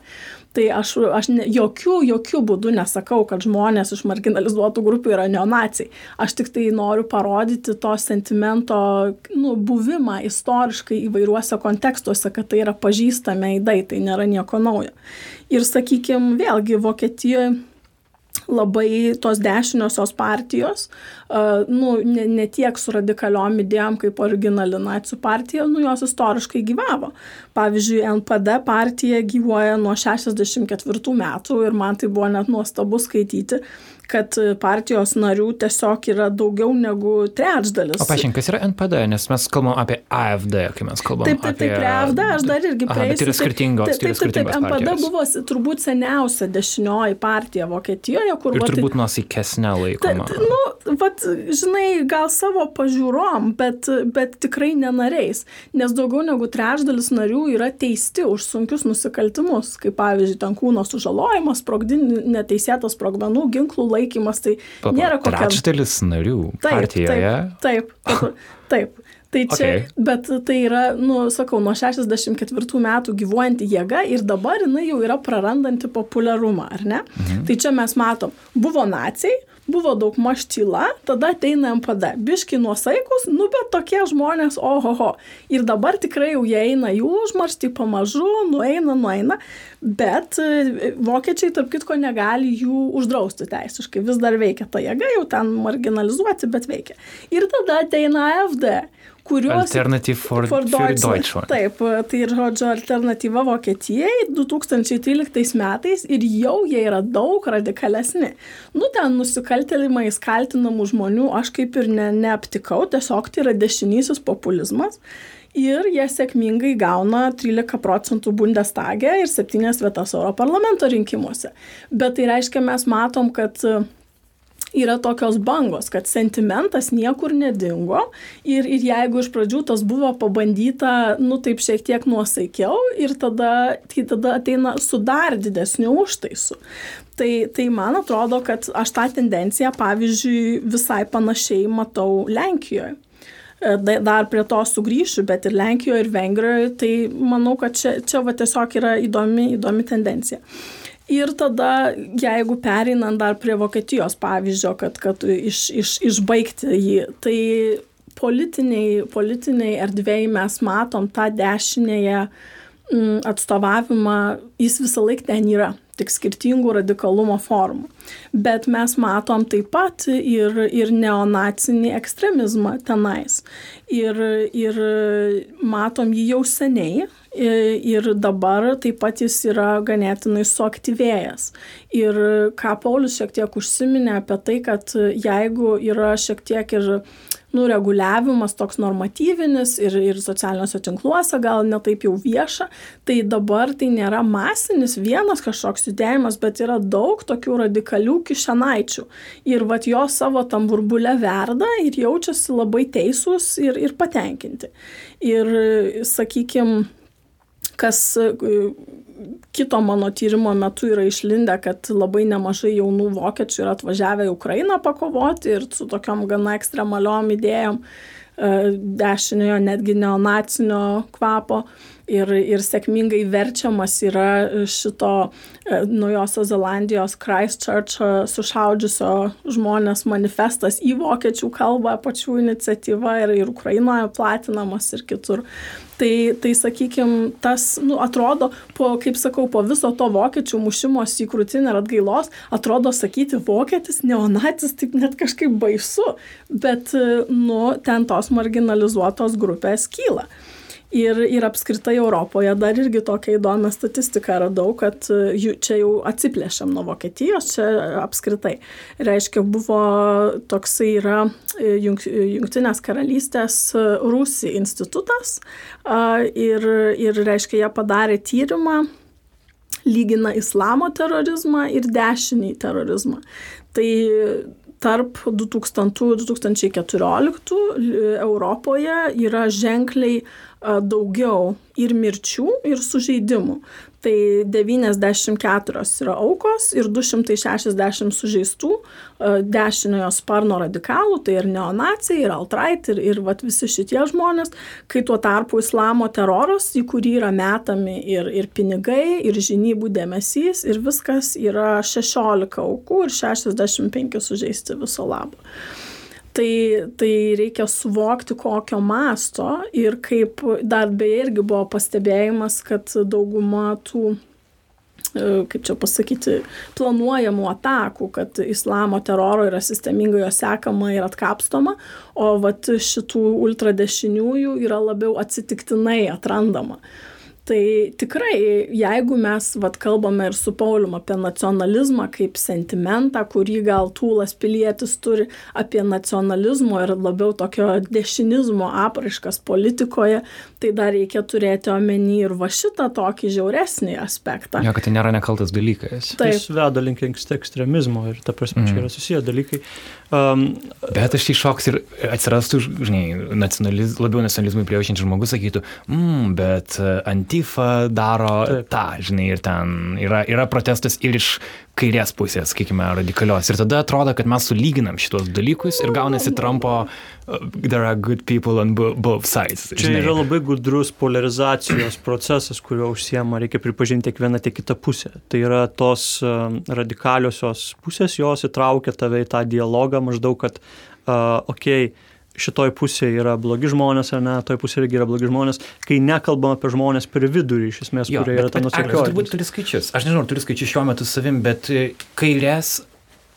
tai aš aš ne jokiu jokiu būdu nesakau kad žmonės iš marginalizuotų grupių yra neonaciai. Aš tiktai noriu parodyti to sentimento nu buvimą istoriškai įvairiuose kontekstuose kad tai yra pažįstami aidai tai nėra nieko naujo. Ir sakykim vėlgi vokietijoj labai tos dešiniosios partijos, uh, nu, ne, ne tiek su radikaliom idėjom kaip originali nacijų partija, nu, jos istoriškai gyvavo. Pavyzdžiui, NPD partija gyvuoja nuo 64 metų ir man tai buvo net nuostabu skaityti, kad partijos narių tiesiog yra daugiau negu trečdalis. O paaiškink, kas yra NPD, nes mes kalbam apie AFD, kai mes kalbam taip, taip, apie... Taip, taip, prie AFD aš dar irgi prieisiu. Bet tai yra skirtingos, taip, taip, taip, taip, taip, NPD buvo turbūt seniausia dešinioji partija Vokietijoje, kur... Ir turbūt nuosaikesnė laikoma. Ta, nu, vat, žinai, gal savo pažiūrom, bet, bet tikrai nenariais, nes daugiau negu trečdalis narių yra teisti už sunkius nusikaltimus, kaip pavyzdžiui, ten kūno sužalojimas, neteisėtas sprogmenų, ginklų laikymas palaikymas, tai Papa, nėra kokia... Trečdalis narių taip, partijoje. Taip, taip, taip. Tai čia, okay. bet tai yra, nu, sakau, nuo 64 metų gyvuojanti jėga ir dabar jinai jau yra prarandanti populiarumą, ar ne? Mhm. Tai čia mes matom, buvo nacijai, buvo daug maž tyla, tada ateina MPD. Biški nuosaikus, nu bet tokie žmonės, ohoho. Ir dabar tikrai jau jie eina į užmarstį pamažu, nueina, nueina, bet e, vokiečiai, tarp kitko, negali jų uždrausti teisiškai. Vis dar veikia ta jėga, jau ten marginalizuoti, bet veikia. Ir tada ateina AFD kuriuos... Alternative for, for Deutschland. Taip, tai žodžio alternatyva Vokietijai 2013 metais ir jau jie yra daug radikalesni. Nu, ten nusikaltelimais kaltinamų žmonių aš kaip ir ne, neaptikau, tiesiog tai yra dešinysis populizmas. Ir jie sėkmingai gauna 13 procentų Bundestage ir 7 vietas Europarlamento rinkimuose. Bet tai reiškia, mes matom, kad yra tokios bangos, kad sentimentas niekur nedingo ir, ir jeigu iš pradžių tas buvo pabandyta, nu taip šiek tiek nuosaikiau ir tada, tai tada ateina su dar didesniu užtaisu. Tai, tai man atrodo, kad aš tą tendenciją, pavyzdžiui, visai panašiai matau Lenkijoje dar prie to sugrįšiu, bet ir Lenkijoje, ir Vengrijoje, tai manau, kad čia, čia va tiesiog yra įdomi, įdomi tendencija. Ir tada, jeigu pereinant dar prie Vokietijos pavyzdžio, kad, kad iš, iš, išbaigti jį, tai politiniai, politiniai erdvėjai mes matom tą dešinėje mm, atstovavimą, jis visą laiką ten yra, tik skirtingų radikalumo formų. Bet mes matom taip pat ir, ir neonacinį ekstremizmą tenais. Ir, ir matom jį jau seniai, ir dabar taip pat jis yra ganėtinai suaktyvėjęs. Ir ką Paulius šiek tiek užsiminė apie tai, kad jeigu yra šiek tiek ir nu, reguliavimas toks normatyvinis ir, ir socialiniuose tinkluose gal netaip jau vieša, tai dabar tai nėra masinis vienas kažkoks judėjimas, bet yra daug tokių radikalių kišenaičių. Ir vat jo savo tam burbulę verda ir jaučiasi labai teisūs ir, ir patenkinti. Ir, sakykime, kas e, kito mano tyrimo metu yra išlindę, kad labai nemažai jaunų vokiečių yra atvažiavę į Ukrainą pakovoti ir su tokiom gana ekstremaliom idėjom e, dešiniojo netgi neonacinio kvapo ir, ir sėkmingai verčiamas yra šito e, Naujosios Zelandijos Christchurch sušaudžiusio žmonės manifestas į vokiečių kalbą pačių iniciatyva ir, ir Ukrainoje platinamas ir kitur. Tai, tai sakykime, tas, nu, atrodo, po, kaip sakau, po viso to vokiečių mušimos į krūtinę ir atgailos, atrodo sakyti vokietis, neonacis, taip net kažkaip baisu, bet, nu, ten tos marginalizuotos grupės kyla. Ir, ir apskritai Europoje dar irgi tokia įdomią statistiką radau, kad e, čia jau atsiplėšiam nuo Vokietijos, čia apskritai. Reiškia, buvo toksai yra e, Junktinės karalystės Rusija institutas ir, ir reiškia, jie padarė tyrimą lygina islamo terorizmą ir dešinį terorizmą. Tai tarp 2000-2014 Europoje yra ženkliai daugiau ir mirčių, ir sužeidimų. Tai devyniasdešim keturios yra aukos ir du šimtai šešiasdešim sužeistų dešiniojo sparno radikalų tai ir neonaciai ir altrait ir ir vat visi šitie žmonės. Kai tuo tarpu islamo teroras į kurį yra metami ir ir pinigai ir žinybų dėmesys ir viskas yra šešiolika aukų ir šešiasdešim penki sužeisti viso labo tai tai reikia suvokti kokio masto ir kaip dar beje irgi buvo pastebėjimas kad dauguma tų e, kaip čia pasakyti, planuojamų atakų, kad islamo teroro yra sistemingai jo sekama ir atkapstoma, o vat šitų ultradešiniųjų yra labiau atsitiktinai atrandama. Uh, tai tikrai jeigu mes vat kalbame ir su paulium apie nacionalizmą kaip sentimentą kurį gal tūlas pilietis turi apie nacionalizmo ir labiau tokio dešinizmo apraiškas politikoje tai dar reikia turėti omeny ir va šitą tokį žiauresnį aspektą. Jo kad tai nėra nekaltas dalykas. Jis veda link ekstremizmo ir ta prasme čia mhm. yra susiję dalykai Um, Bet aš tai šoks ir atsirastų, žinai, nacionaliz, labiau nacionalizmui priejaučiantis žmogus sakytų, mm, bet e, Antifa daro Taip. tą, žinai, ir ten yra, yra protestas ir iš kairės pusės, sakykime, radikalios. Ir tada atrodo, kad mes sulyginam šitos dalykus ir gaunasi Trumpo uh, there are good people on both sides. Čia žinai. yra labai gudrus polarizacijos procesas, kurio užsiema, reikia pripažinti tiek viena, tiek kita pusė. Tai yra tos uh, radikaliosios pusės, jos įtraukia tave į tą dialogą maždaug, kad, uh, okei, okay, šitoj pusėje yra blogi žmonės ar ne, toj pusėje irgi yra blogi žmonės, kai nekalbam apie žmonės per vidurį, iš esmės, jo, kurie bet, yra ten nusikaltėliai. Turbūt turi skaičius. Aš nežinau, turi skaičius šiuo metu savim, bet e, kairės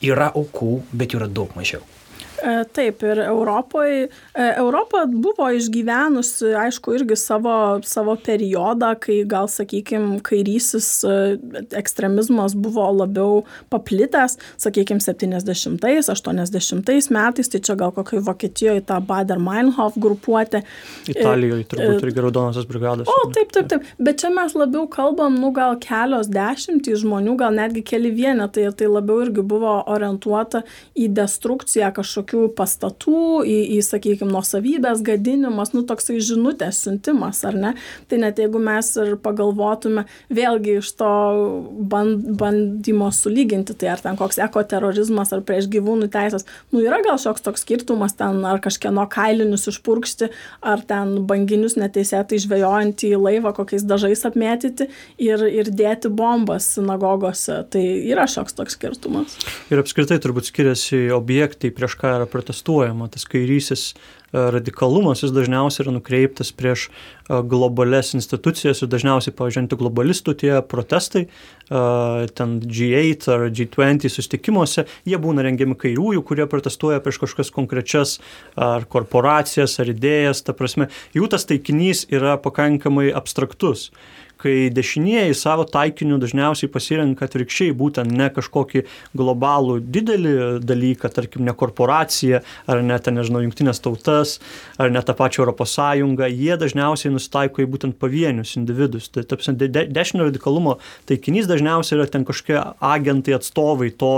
yra aukų, bet jų yra daug mažiau. E, taip, ir Europoje, Europa buvo išgyvenusi, aišku, irgi savo, savo periodą, kai gal, sakykime, kairysis e, ekstremizmas buvo labiau paplitęs, sakykime, 70-80 metais, tai čia gal kokiai Vokietijoje ta Bader-Meinhof grupuotė. Italijoje turbūt irgi raudonosios brigados. O, taip, taip, taip, bet čia mes labiau kalbam, nu gal kelios dešimtys žmonių, gal netgi keli vienetai ir tai labiau irgi buvo orientuota į destrukciją kažkokių kažkokių pastatų, į, į sakykime, nuosavybės gadinimas, nu toksai žinutės siuntimas, ar ne? Tai net jeigu mes ir pagalvotume vėlgi iš to band, bandymo sulyginti, tai ar ten koks ekoterorizmas, ar prieš gyvūnų teisės, nu yra gal šioks toks skirtumas ten, ar kažkieno kailinius išpurkšti, ar ten banginius neteisėtai žvejojant į laivą kokiais dažais apmėtyti ir, ir dėti bombas sinagogose. Tai yra šioks toks skirtumas. Ir apskritai turbūt skiriasi objektai, prieš ką yra protestuojama. Tas kairysis e, radikalumas jis dažniausiai yra nukreiptas prieš e, globales institucijas ir dažniausiai, pavyzdžiui, antiglobalistų tie protestai, e, ten G8 ar G20 susitikimuose, jie būna rengiami kairiųjų, kurie protestuoja prieš kažkokias konkrečias ar korporacijas, ar idėjas, ta prasme, jų tas taikinys yra pakankamai abstraktus kai dešinieji savo taikiniu dažniausiai pasirenka atvirkščiai būtent ne kažkokį globalų didelį dalyką, tarkim, ne korporaciją, ar net, nežinau, jungtinės tautas, ar net tą pačią Europos Sąjungą, jie dažniausiai nusitaiko į būtent pavienius individus. Tai tapsime, de, dešinio radikalumo taikinys dažniausiai yra ten kažkokie agentai, atstovai to,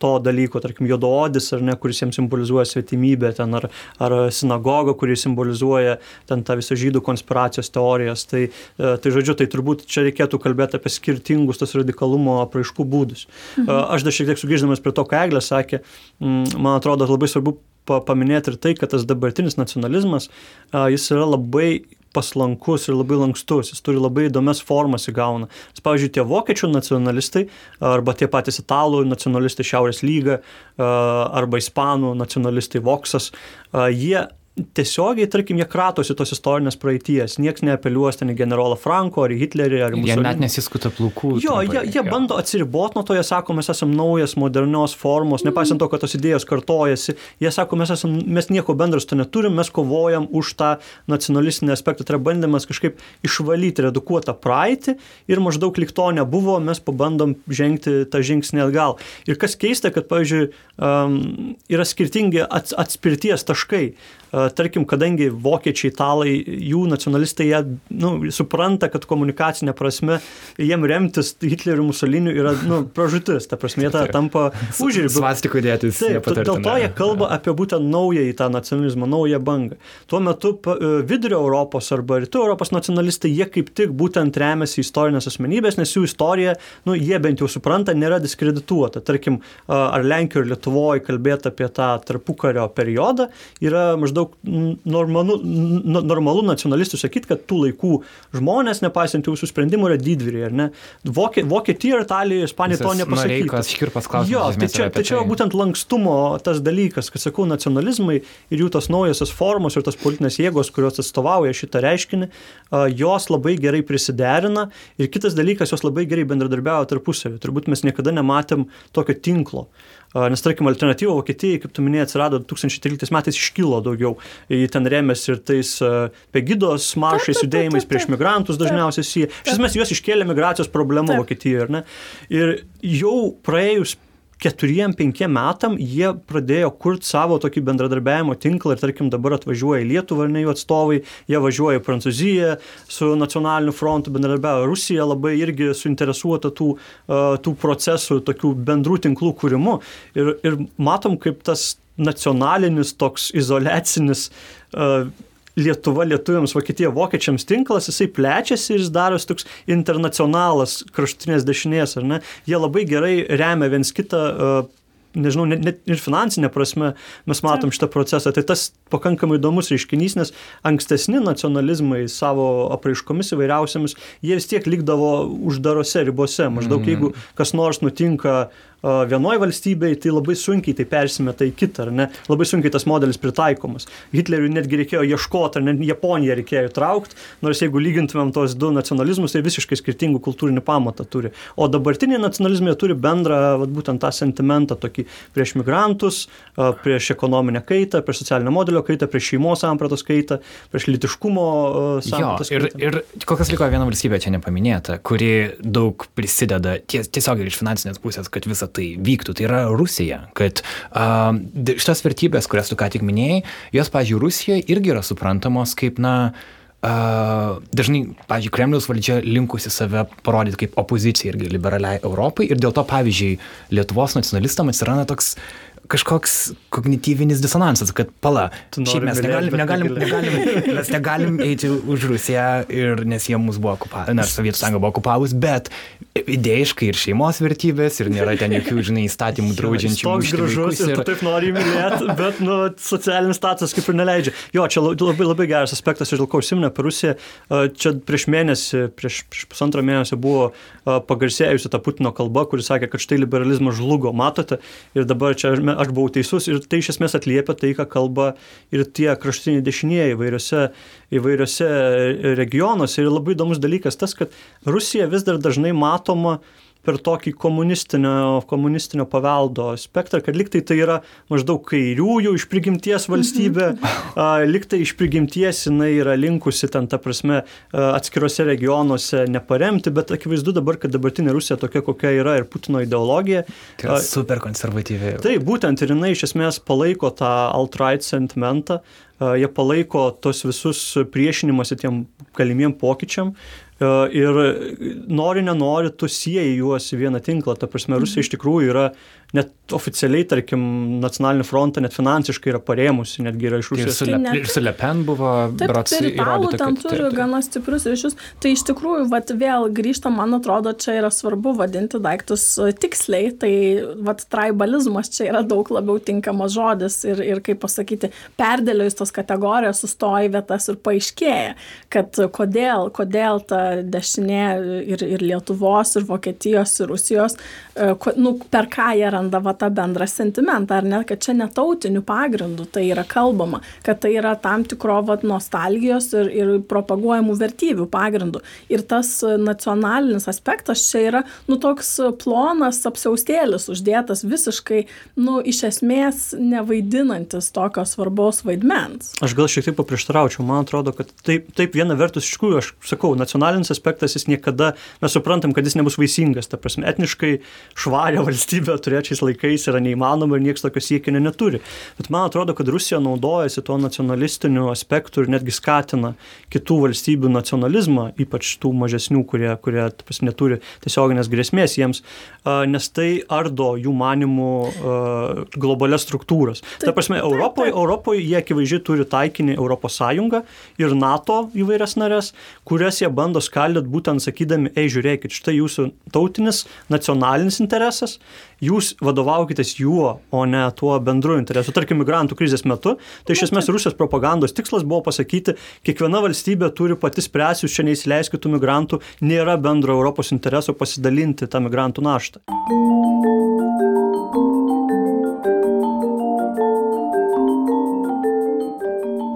to dalyko, tarkim, juodoodis, ar ne, kuris jiems simbolizuoja svetimybę, ten, ar, ar sinagoga, kuris simbolizuoja ten tą visą žydų konspiracijos teorijas. Tai, e, tai žodžiu, tai turbūt čia reikėtų kalbėti apie skirtingus tos radikalumo apraiškų būdus. Mhm. E, aš dar šiek tiek sugrįždamas prie to, ką Eglė sakė, man atrodo labai svarbu paminėti ir tai, kad tas dabartinis nacionalizmas, e, jis yra labai paslankus ir labai lankstus, jis turi labai įdomias formas įgauna. Nes, pavyzdžiui, tie vokiečių nacionalistai arba tie patys italų nacionalistai Šiaurės lyga arba ispanų nacionalistai Voksas, jie tiesiogiai, tarkim, jie kratosi tos istorinės praeities, niekas neapeliuos ten į generolą Franko ar į Hitlerį ar į Jie net nesiskuta plaukų. Jo, trumpai, jie, jie jo. bando atsiriboti nuo to, jie sako, mes esame naujas, modernios formos, nepaisant to, kad tos idėjos kartojasi, jie sako, mes, esam, mes nieko bendro su to neturim, mes kovojam už tą nacionalistinį aspektą, tai yra bandymas kažkaip išvalyti, redukuotą praeitį ir maždaug lik to nebuvo, mes pabandom žengti tą žingsnį atgal. Ir kas keista, kad, pavyzdžiui, um, yra skirtingi ats, atspirties taškai. Uh, tarkim, kadangi vokiečiai, italai, jų nacionalistai, jie nu, supranta, kad komunikacinė prasme jiem remtis Hitleriu Musoliniu yra nu, pražutis, ta prasme, jie tą tampa užribiu. Svastikų dėtis. Taip, dėl to jie kalba apie būtent naują į tą nacionalizmą, naują bangą. Tuo metu e, vidurio Europos arba rytų Europos nacionalistai, jie kaip tik būtent remiasi istorinės asmenybės, nes jų istorija, nu, jie bent jau supranta, nėra diskredituota. Tarkim, a, ar Lenkijoje ir Lietuvoje kalbėti apie tą tarpukario periodą yra maždaug n- normalu, normalu nacionalistų sakyti, kad tų laikų žmonės, nepaisant jų sprendimų, yra didvyriai, ar ne? Vokie- Vokietija ir Italija, Ispanija to nepasakė. Škirpas klausimas. Jo, tai esmės čia, tai čia būtent lankstumo tas dalykas, kad sakau, nacionalizmai ir jų tos naujosios formos ir tos politinės jėgos, kurios atstovauja šitą reiškinį, jos labai gerai prisiderina ir kitas dalykas, jos labai gerai bendradarbiauja tarpusavį. Turbūt mes niekada nematėm tokio tinklo. Nes, tarkim, alternatyva Vokietijai, kaip tu minėjai, atsirado 2013 metais iškilo daugiau. Jį ten rėmėsi ir tais pegidos maršais, Taip, taip, taip, judėjimais taip, prieš migrantus dažniausiai. Iš esmės, juos iškėlė migracijos problema Taip. Vokietijoje, ar ne? Ir jau praėjus keturiem, penkiem metam jie pradėjo kurti savo tokį bendradarbiavimo tinklą ir tarkim dabar atvažiuoja į Lietuvą ar ne jų atstovai, jie važiuoja į Prancūziją su nacionaliniu frontu, bendradarbiavo Rusija labai irgi suinteresuota tų, tų procesų, tokių bendrų tinklų kūrimu. Ir, ir matom, kaip tas nacionalinis toks izolacinis uh, Lietuva lietuviams, Vokietija vokiečiams tinklas, jisai plečiasi ir jis darosi toks internacionalas kraštutinės dešinės, ar ne? Jie labai gerai remia viens kitą, uh, nežinau, net, net ir finansinė prasme mes matom šitą procesą. Tai tas pakankamai įdomus reiškinys, nes ankstesni nacionalizmai savo apraiškomis įvairiausiamis, jie vis tiek likdavo uždarose ribose. Maždaug Mhm. jeigu kas nors nutinka a, vienoj valstybei, tai labai sunkiai tai persimeta į kitą, ar ne? Labai sunkiai tas modelis pritaikomas. Hitleriui netgi reikėjo ieškoti, ar net Japoniją reikėjo įtraukti, nors jeigu lygintumėm tos du nacionalizmus, tai visiškai skirtingų kultūrinį pamatą turi. O dabartiniai nacionalizmai turi bendrą, vat, būtent tą sentimentą tokį prieš migrantus, prieš ekonominę kaitą, prieš socialinio modelio kaitą, prieš šeimos sampratos kaitą, prieš litiškumo sampratos ir, kaitą. ir kol kas liko viena valstybė čia nepaminėta, kuri daug prisideda ties, tiesiog ir iš finansinės pusės, kad visa tai vyktų. Tai yra Rusija. Kad uh, šitas vertybės, kurias tu ką tik minėjai, jos, pažiūrėjau, Rusijoje irgi yra suprantamos kaip, na, Uh, dažnai, pavyzdžiui, Kremliaus valdžia linkusi save parodyti kaip opozicija irgi liberaliai Europai ir dėl to, pavyzdžiui, Lietuvos nacionalistams atsiranda toks kažkoks kognityvinis disonansas, kad pala, šiaip mes negalim, negalim, negali. negalim, mes negalim eiti už Rusiją ir nes jie mus buvo okupavę, nors Sovietų sąjunga buvo okupavus, bet idėjiškai ir šeimos vertybės ir nėra ten jokių, žinai, įstatymų draudžiančių. Toks gražus ir tu taip nori mylėti, [laughs] bet nu, socialinis statusas kaip ir neleidžia. Jo, čia la- labai, labai geras aspektas ir dėl ko užsiminė apie Rusiją. Čia prieš mėnesį, prieš, prieš pusantrą mėnesį buvo pagarsėjusi ta Putino kalba, kuris sakė, kad štai liberalizmas žlugo, matote. Ir dabar čia aš buvau teisus ir tai iš esmės atliepia tai, ką kalba ir tie kraštutiniai dešinieji įvairiose, įvairiose regionuose. Ir labai įdomus dalykas tas, kad Rusija vis dar dažnai matoma per tokį komunistinio, komunistinio paveldo aspektą, kad liktai tai yra maždaug kairiųjų iš prigimties valstybė, a, liktai iš prigimties jinai yra linkusi ten, ta prasme, atskiruose regionuose neparemti, bet akivaizdu dabar, kad dabartinė Rusija tokia, kokia yra ir Putino ideologija. Tai yra super konservatyvi. Taip, būtent ir jinai iš esmės palaiko tą alt-right sentimentą, jie palaiko tos visus priešinimuose tiem galimiem pokyčiam a, ir nori, nenori, tu sieji juos į vieną tinklą. Ta prasme, Rusija iš tikrųjų yra net oficialiai, tarkim, nacionalinį frontą net finansiškai yra parėmusi, netgi yra iš Ir Rusijos. Tai Le, net- ir su Le Pen buvo, ir italų įrodyta, ten turi taip, taip. gana stiprius ryšius. Tai iš tikrųjų, vat, vėl grįžtam, man atrodo, čia yra svarbu vadinti daiktus e, tiksliai. Tai vat, tribalizmas čia yra daug labiau tinkamas žodis. Ir, ir kaip pasakyti, perdėliojus tos kategorijos sustoja į vietas ir paaiškėja, kad kodėl, kodėl ta dešinė ir, ir Lietuvos, ir Vokietijos, ir Rusijos, e, nu, per ką jie yra atsiranda va tą bendrą sentimentą, ar ne, kad čia netautinių pagrindų tai yra kalbama, kad tai yra tam tikro va nostalgijos ir, ir propaguojamų vertybių pagrindų. Ir tas nacionalinis aspektas čia yra, nu, toks plonas apsiaustėlis uždėtas visiškai, nu, iš esmės nevaidinantis tokio svarbaus vaidmens. Aš gal šiek tiek paprieštaraučiau, man atrodo, kad taip, taip viena vertus, iš tikrųjų, aš sakau, nacionalinis aspektas jis niekada, mes suprantam, kad jis nebus vaisingas, ta prasme, etniškai švarią valstybę turėčiais laikais yra neįmanoma ir niekas tokio siekinio neturi. Bet man atrodo, kad Rusija naudojasi tuo nacionalistiniu aspektu ir netgi skatina kitų valstybių nacionalizmą, ypač tų mažesnių, kurie, kurie prasme, neturi tiesioginės grėsmės jiems, nes tai ardo jų manimų globalias struktūras. Ta prasme, Europoje, Europoje jie akivaizdžiai turi taikinį Europos Sąjungą ir NATO įvairias narės, kurias jie bando skaldyti būtent sakydami, ei žiūrėkit, štai jūsų tautinis, nacionalinis interesas, jūs vadovaukitės juo, o ne tuo bendru interesu. Tarkim, migrantų krizės metu, tai iš esmės Rusijos propagandos tikslas buvo pasakyti, kiekviena valstybė turi pati spręsti, jūs čia neįsileiskit tų migrantų, nėra bendro Europos intereso pasidalinti tą migrantų naštą.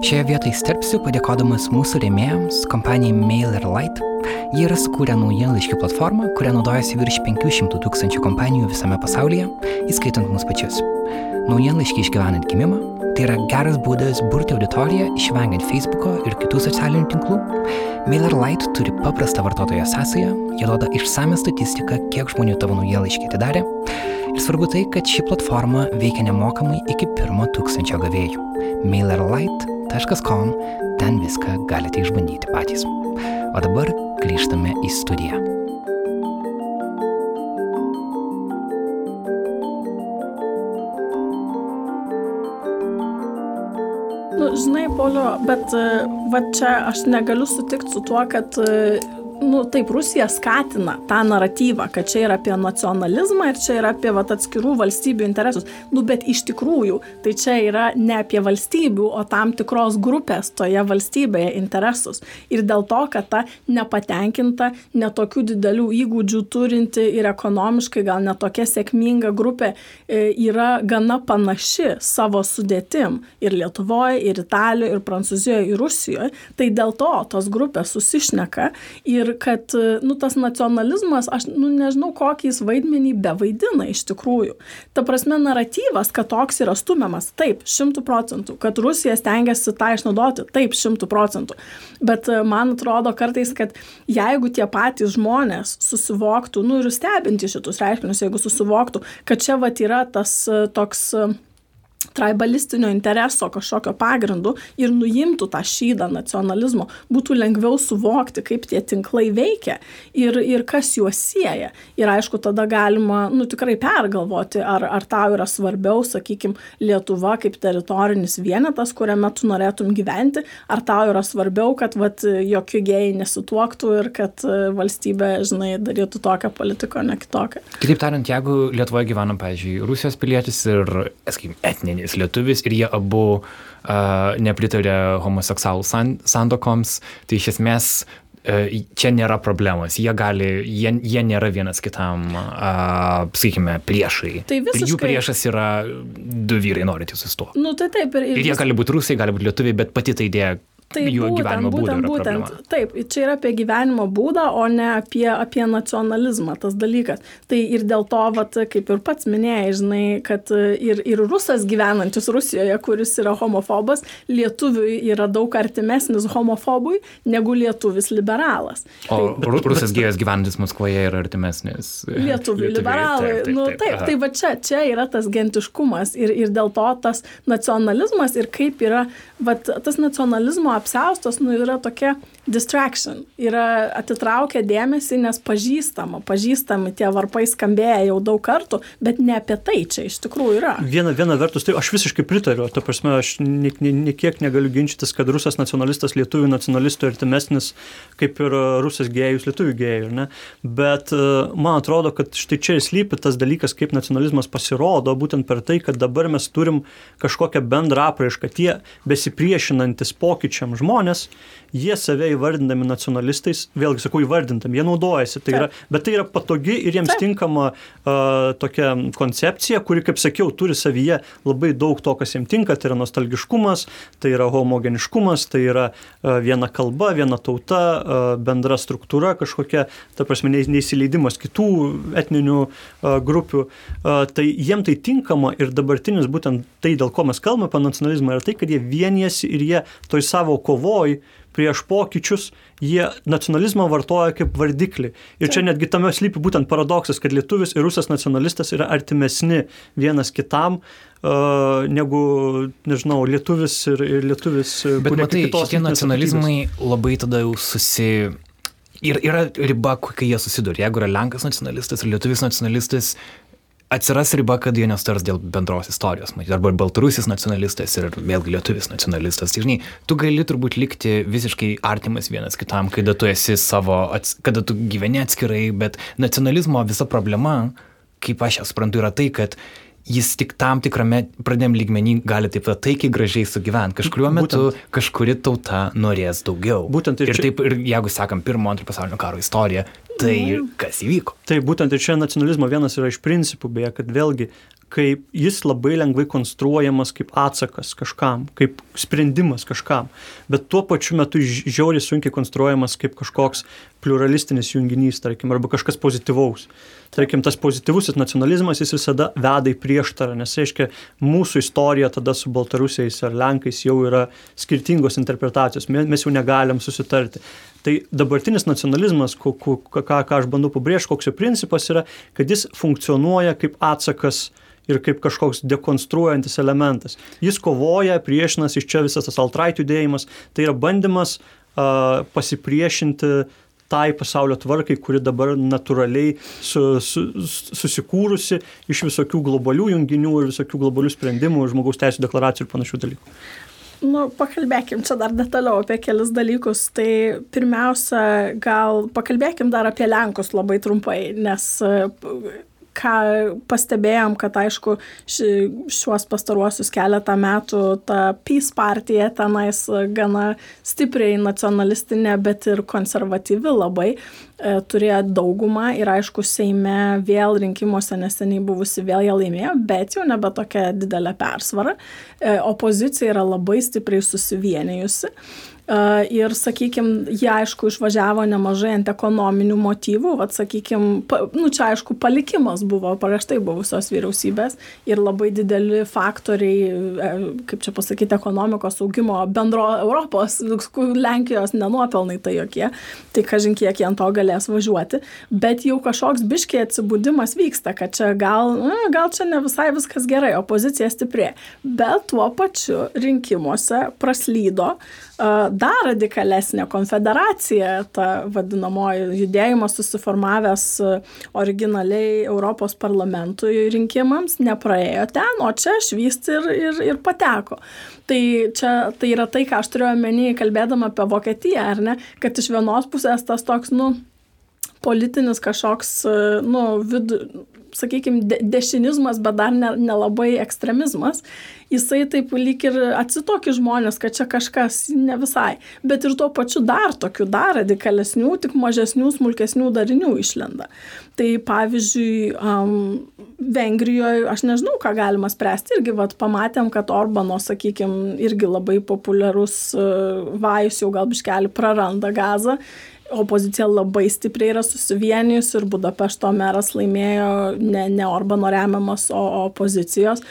Šioje vietoje įsterpsiu padėkodamas mūsų rėmėjams, kompanijai MailerLite. Jie yra sukūrę naujienlaiškių platformą, kurią naudojasi virš 500 tūkstančių kompanijų visame pasaulyje, įskaitant mus pačius. Naujienlaiškiai išgyvenant gimimą - tai yra geras būdas burti auditoriją, išvengiant Facebook'o ir kitų socialinių tinklų. MailerLite turi paprastą vartotojo sąsają, jie duoda išsame statistiką, kiek žmonių tavo naujienlaiškį atidarė. Ir svarbu tai, kad ši platforma veikia nemokamai iki pirmo tūkstančio gavėjų. MailerLite www.studija.com, ten viską galite išbandyti patys. O dabar grįžtame į studiją. Nu, žinai, Polio, bet va čia aš negaliu sutikti su tuo, kad nu taip rusija skatina tą naratyvą kad čia yra apie nacionalizmą ir čia yra apie vat atskirų valstybių interesus. Nu bet iš tikrųjų tai čia yra ne apie valstybių o tam tikros grupės toje valstybėje interesus. Ir dėl to kad ta nepatenkinta ne tokių didelių įgūdžių turinti ir ekonomiškai gal ne tokia sėkminga grupė e, yra gana panaši savo sudėtim ir lietuvoj ir italijoj ir prancūzijoj ir rusijoj tai dėl to tos grupės susišneka ir ir kad nu, tas nacionalizmas, aš nu, nežinau, kokį jis vaidmenį bevaidina iš tikrųjų. Ta prasme, naratyvas, kad toks yra stumiamas, taip, šimtų procentų, kad Rusija stengiasi tą išnaudoti, taip, šimtų procentų. Bet e, man atrodo kartais, kad jeigu tie patys žmonės susivoktų, nu ir stebinti šitus reiškinius, jeigu susivoktų, kad čia vat yra tas e, toks traibalistinio intereso kažkokio pagrindu ir nuimtų tą šydą nacionalizmo, būtų lengviau suvokti, kaip tie tinklai veikia ir, ir kas juos sieja. Ir aišku, tada galima, nu, tikrai pergalvoti, ar, ar tau yra svarbiau, sakykime, Lietuva kaip teritorinis vienetas, kuriame tu norėtum gyventi, ar tau yra svarbiau, kad vat, jokių gėjai nesituoktų ir kad valstybė, žinai, darytų tokią politiką, ne kitokią. Kitaip tariant, jeigu Lietuvoje gyvena, pavyzdžiui, Rusijos pilietis ir, sakykim, etninis etninis lietuvis ir jie abu uh, nepritarė homoseksualų san, sandokoms, tai iš esmės čia nėra problemos, jie gali, jie, jie nėra vienas kitam, uh, sakykime, priešai. Tai visiškai... Jų priešas yra du vyrai norintys susituokti. Nu, tai taip, ir, ir, ir jie vis... gali būti rusai, gali būti lietuviai, bet pati ta idėja Taip, jų būtent, gyvenimo būtent, būtent. Problema. Taip, čia yra apie gyvenimo būdą, o ne apie, apie nacionalizmą tas dalykas. Tai ir dėl to, vat, kaip ir pats minėjai, žinai, kad ir, ir rusas gyvenantis Rusijoje, kuris yra homofobas, lietuviui yra daug artimesnis homofobui negu lietuvis liberalas. O tai, rusas gyvas gyvenantis Maskvoje yra artimesnis lietuviui liberalui. Taip, taip, nu, taip, taip, tai va čia, čia yra tas gentiškumas ir, ir dėl to tas nacionalizmas ir kaip yra, va, tas nacionalizmo apsiaustas nu, yra tokia distraction. Yra atitraukę dėmesį, nes pažįstama, pažįstami tie varpai skambėję jau daug kartų, bet ne apie tai čia iš tikrųjų yra. Viena, viena vertus, tai aš visiškai pritariu, ta prasme, aš niekiek ne, ne, ne negaliu ginčytis, kad rusas nacionalistas lietuvių nacionalistų artimesnis kaip ir rusas gėjus lietuvių gėjų, ne? bet e, man atrodo, kad štai čia ir slypi tas dalykas, kaip nacionalizmas pasirodo, būtent per tai, kad dabar mes turim kažkokią bendrą apraišką, tie besipriešinantis pokyčiam žmonės, jie save įvardindami nacionalistais, vėlgi sakau įvardindami, jie naudojasi, tai yra, bet tai yra patogi ir jiems Taip. tinkama uh, tokia koncepcija, kuri, kaip sakiau, turi savyje labai daug to, kas jiems tinka, tai yra nostalgiškumas, tai yra homogeniškumas, tai yra uh, viena kalba, viena tauta, uh, bendra struktūra kažkokia, ta prasme, neįsileidimas kitų etninių uh, grupių, uh, tai jiems tai tinkama ir dabartinis būtent tai, dėl ko mes kalbame apie nacionalizmą, yra tai, kad jie vienijasi ir jie toj savo kovoj prieš pokyčius, jie nacionalizmą vartoja kaip vardiklį. Ir čia netgi tame slypi būtent paradoksas, kad lietuvis ir rusas nacionalistas yra artimesni vienas kitam, uh, negu, nežinau, lietuvis ir, ir lietuvis. Bet matai, šitie nacionalizmai labai tada jau susi... Ir yra riba, kai jie susiduria. Jeigu yra Lenkas nacionalistas ir lietuvis nacionalistas, atsiras riba, kad jie nestars dėl bendros istorijos, matyt, arba baltarusis nacionalistas ir vėlgi lietuvis nacionalistas. Tai žinai, tu gali turbūt likti visiškai artimas vienas kitam, kada tu esi savo, kada tu gyveni atskirai, bet nacionalizmo visa problema, kaip aš ją suprantu, yra tai, kad jis tik tam tikrame pradėm lygmenį gali taip taikiai gražiai sugyventi. Kažkuriuo metu Būtent. kažkuri tauta norės daugiau. Būtent ir, ir čia... taip, ir jeigu sekam pirmo, antro pasaulinio karo istoriją, tai kas įvyko. Tai būtent ir čia nacionalizmo vienas yra iš principų, beje, kad vėlgi kaip jis labai lengvai konstruojamas kaip atsakas kažkam, kaip sprendimas kažkam, bet tuo pačiu metu žiauriai sunkiai konstruojamas kaip kažkoks pluralistinis junginys, tarkim, arba kažkas pozityvaus. Tarkim, tas pozityvusis nacionalizmas jis visada veda į prieštarą, nes, reiškia, mūsų istorija tada su baltarusiais ar lenkais jau yra skirtingos interpretacijos, mes jau negalim susitarti. Tai dabartinis nacionalizmas, ką, ką, ką aš bandau pabrėžti, koks jo principas yra, kad jis funkcionuoja kaip atsakas uh, ir kaip kažkoks dekonstruojantis elementas. Jis kovoja, priešinasi, iš čia visas tas alt-right judėjimas, tai yra bandymas uh, pasipriešinti tai pasaulio tvarkai, kuri dabar natūraliai su, su, susikūrusi iš visokių globalių junginių ir visokių globalių sprendimų, žmogaus teisų deklaracijų ir panašių dalykų. Nu, pakalbėkim čia dar detaliau apie kelis dalykus. Tai pirmiausia, gal pakalbėkim dar apie Lenkus labai trumpai, nes ką pastebėjom, kad aišku, ši, šiuos pastaruosius keletą metų ta Peace partija tenais gana stipriai nacionalistinė, bet ir konservatyvi labai e, turėjo daugumą ir aišku, Seime vėl rinkimuose neseniai buvusi vėl jie laimėjo, bet jau nebe tokia didelė persvara. E, opozicija yra labai stipriai susivienijusi. Ir, sakykime, jie aišku išvažiavo nemažai ant ekonominių motyvų, vad, sakykime, nu čia aišku palikimas buvo prieš tai buvusios vyriausybės ir labai dideli faktoriai, e, kaip čia pasakyti, ekonomikos augimo bendro Europos, Lenkijos nenuopelnai tai jokie, tai kažin kiek jie ant to galės važiuoti, bet jau kažkoks biškiai atsibudimas vyksta, kad čia gal, gal čia ne visai viskas gerai, opozicija stiprė, bet tuo pačiu rinkimuose praslydo dar radikalesnė konfederacija, ta vadinamoji judėjimas susiformavęs originaliai Europos parlamentui rinkimams, nepraėjo ten, o čia švysti ir, ir, ir pateko. Tai čia tai yra tai, ką aš turiu omeny, kalbėdama apie Vokietiją, ar ne, kad iš vienos pusės tas toks, nu, politinis kažkoks, nu, vid, sakykime, de dešinizmas, bet dar nelabai ne, ne ekstremizmas, jisai taip lyg ir atsitokį žmonės, kad čia kažkas ne visai, bet ir tuo pačiu dar tokių, dar radikalesnių, tik mažesnių, smulkesnių darinių išlenda. Tai pavyzdžiui, um, Vengrijoje, aš nežinau, ką galima spręsti, irgi vat, pamatėm, kad Orbano, sakykime, irgi labai populiarus uh, vajus jau gal biškelį praranda gazą opozicija labai stipriai yra susivienijus ir Budapešto meras laimėjo ne, ne Orbano remiamas, o opozicijos.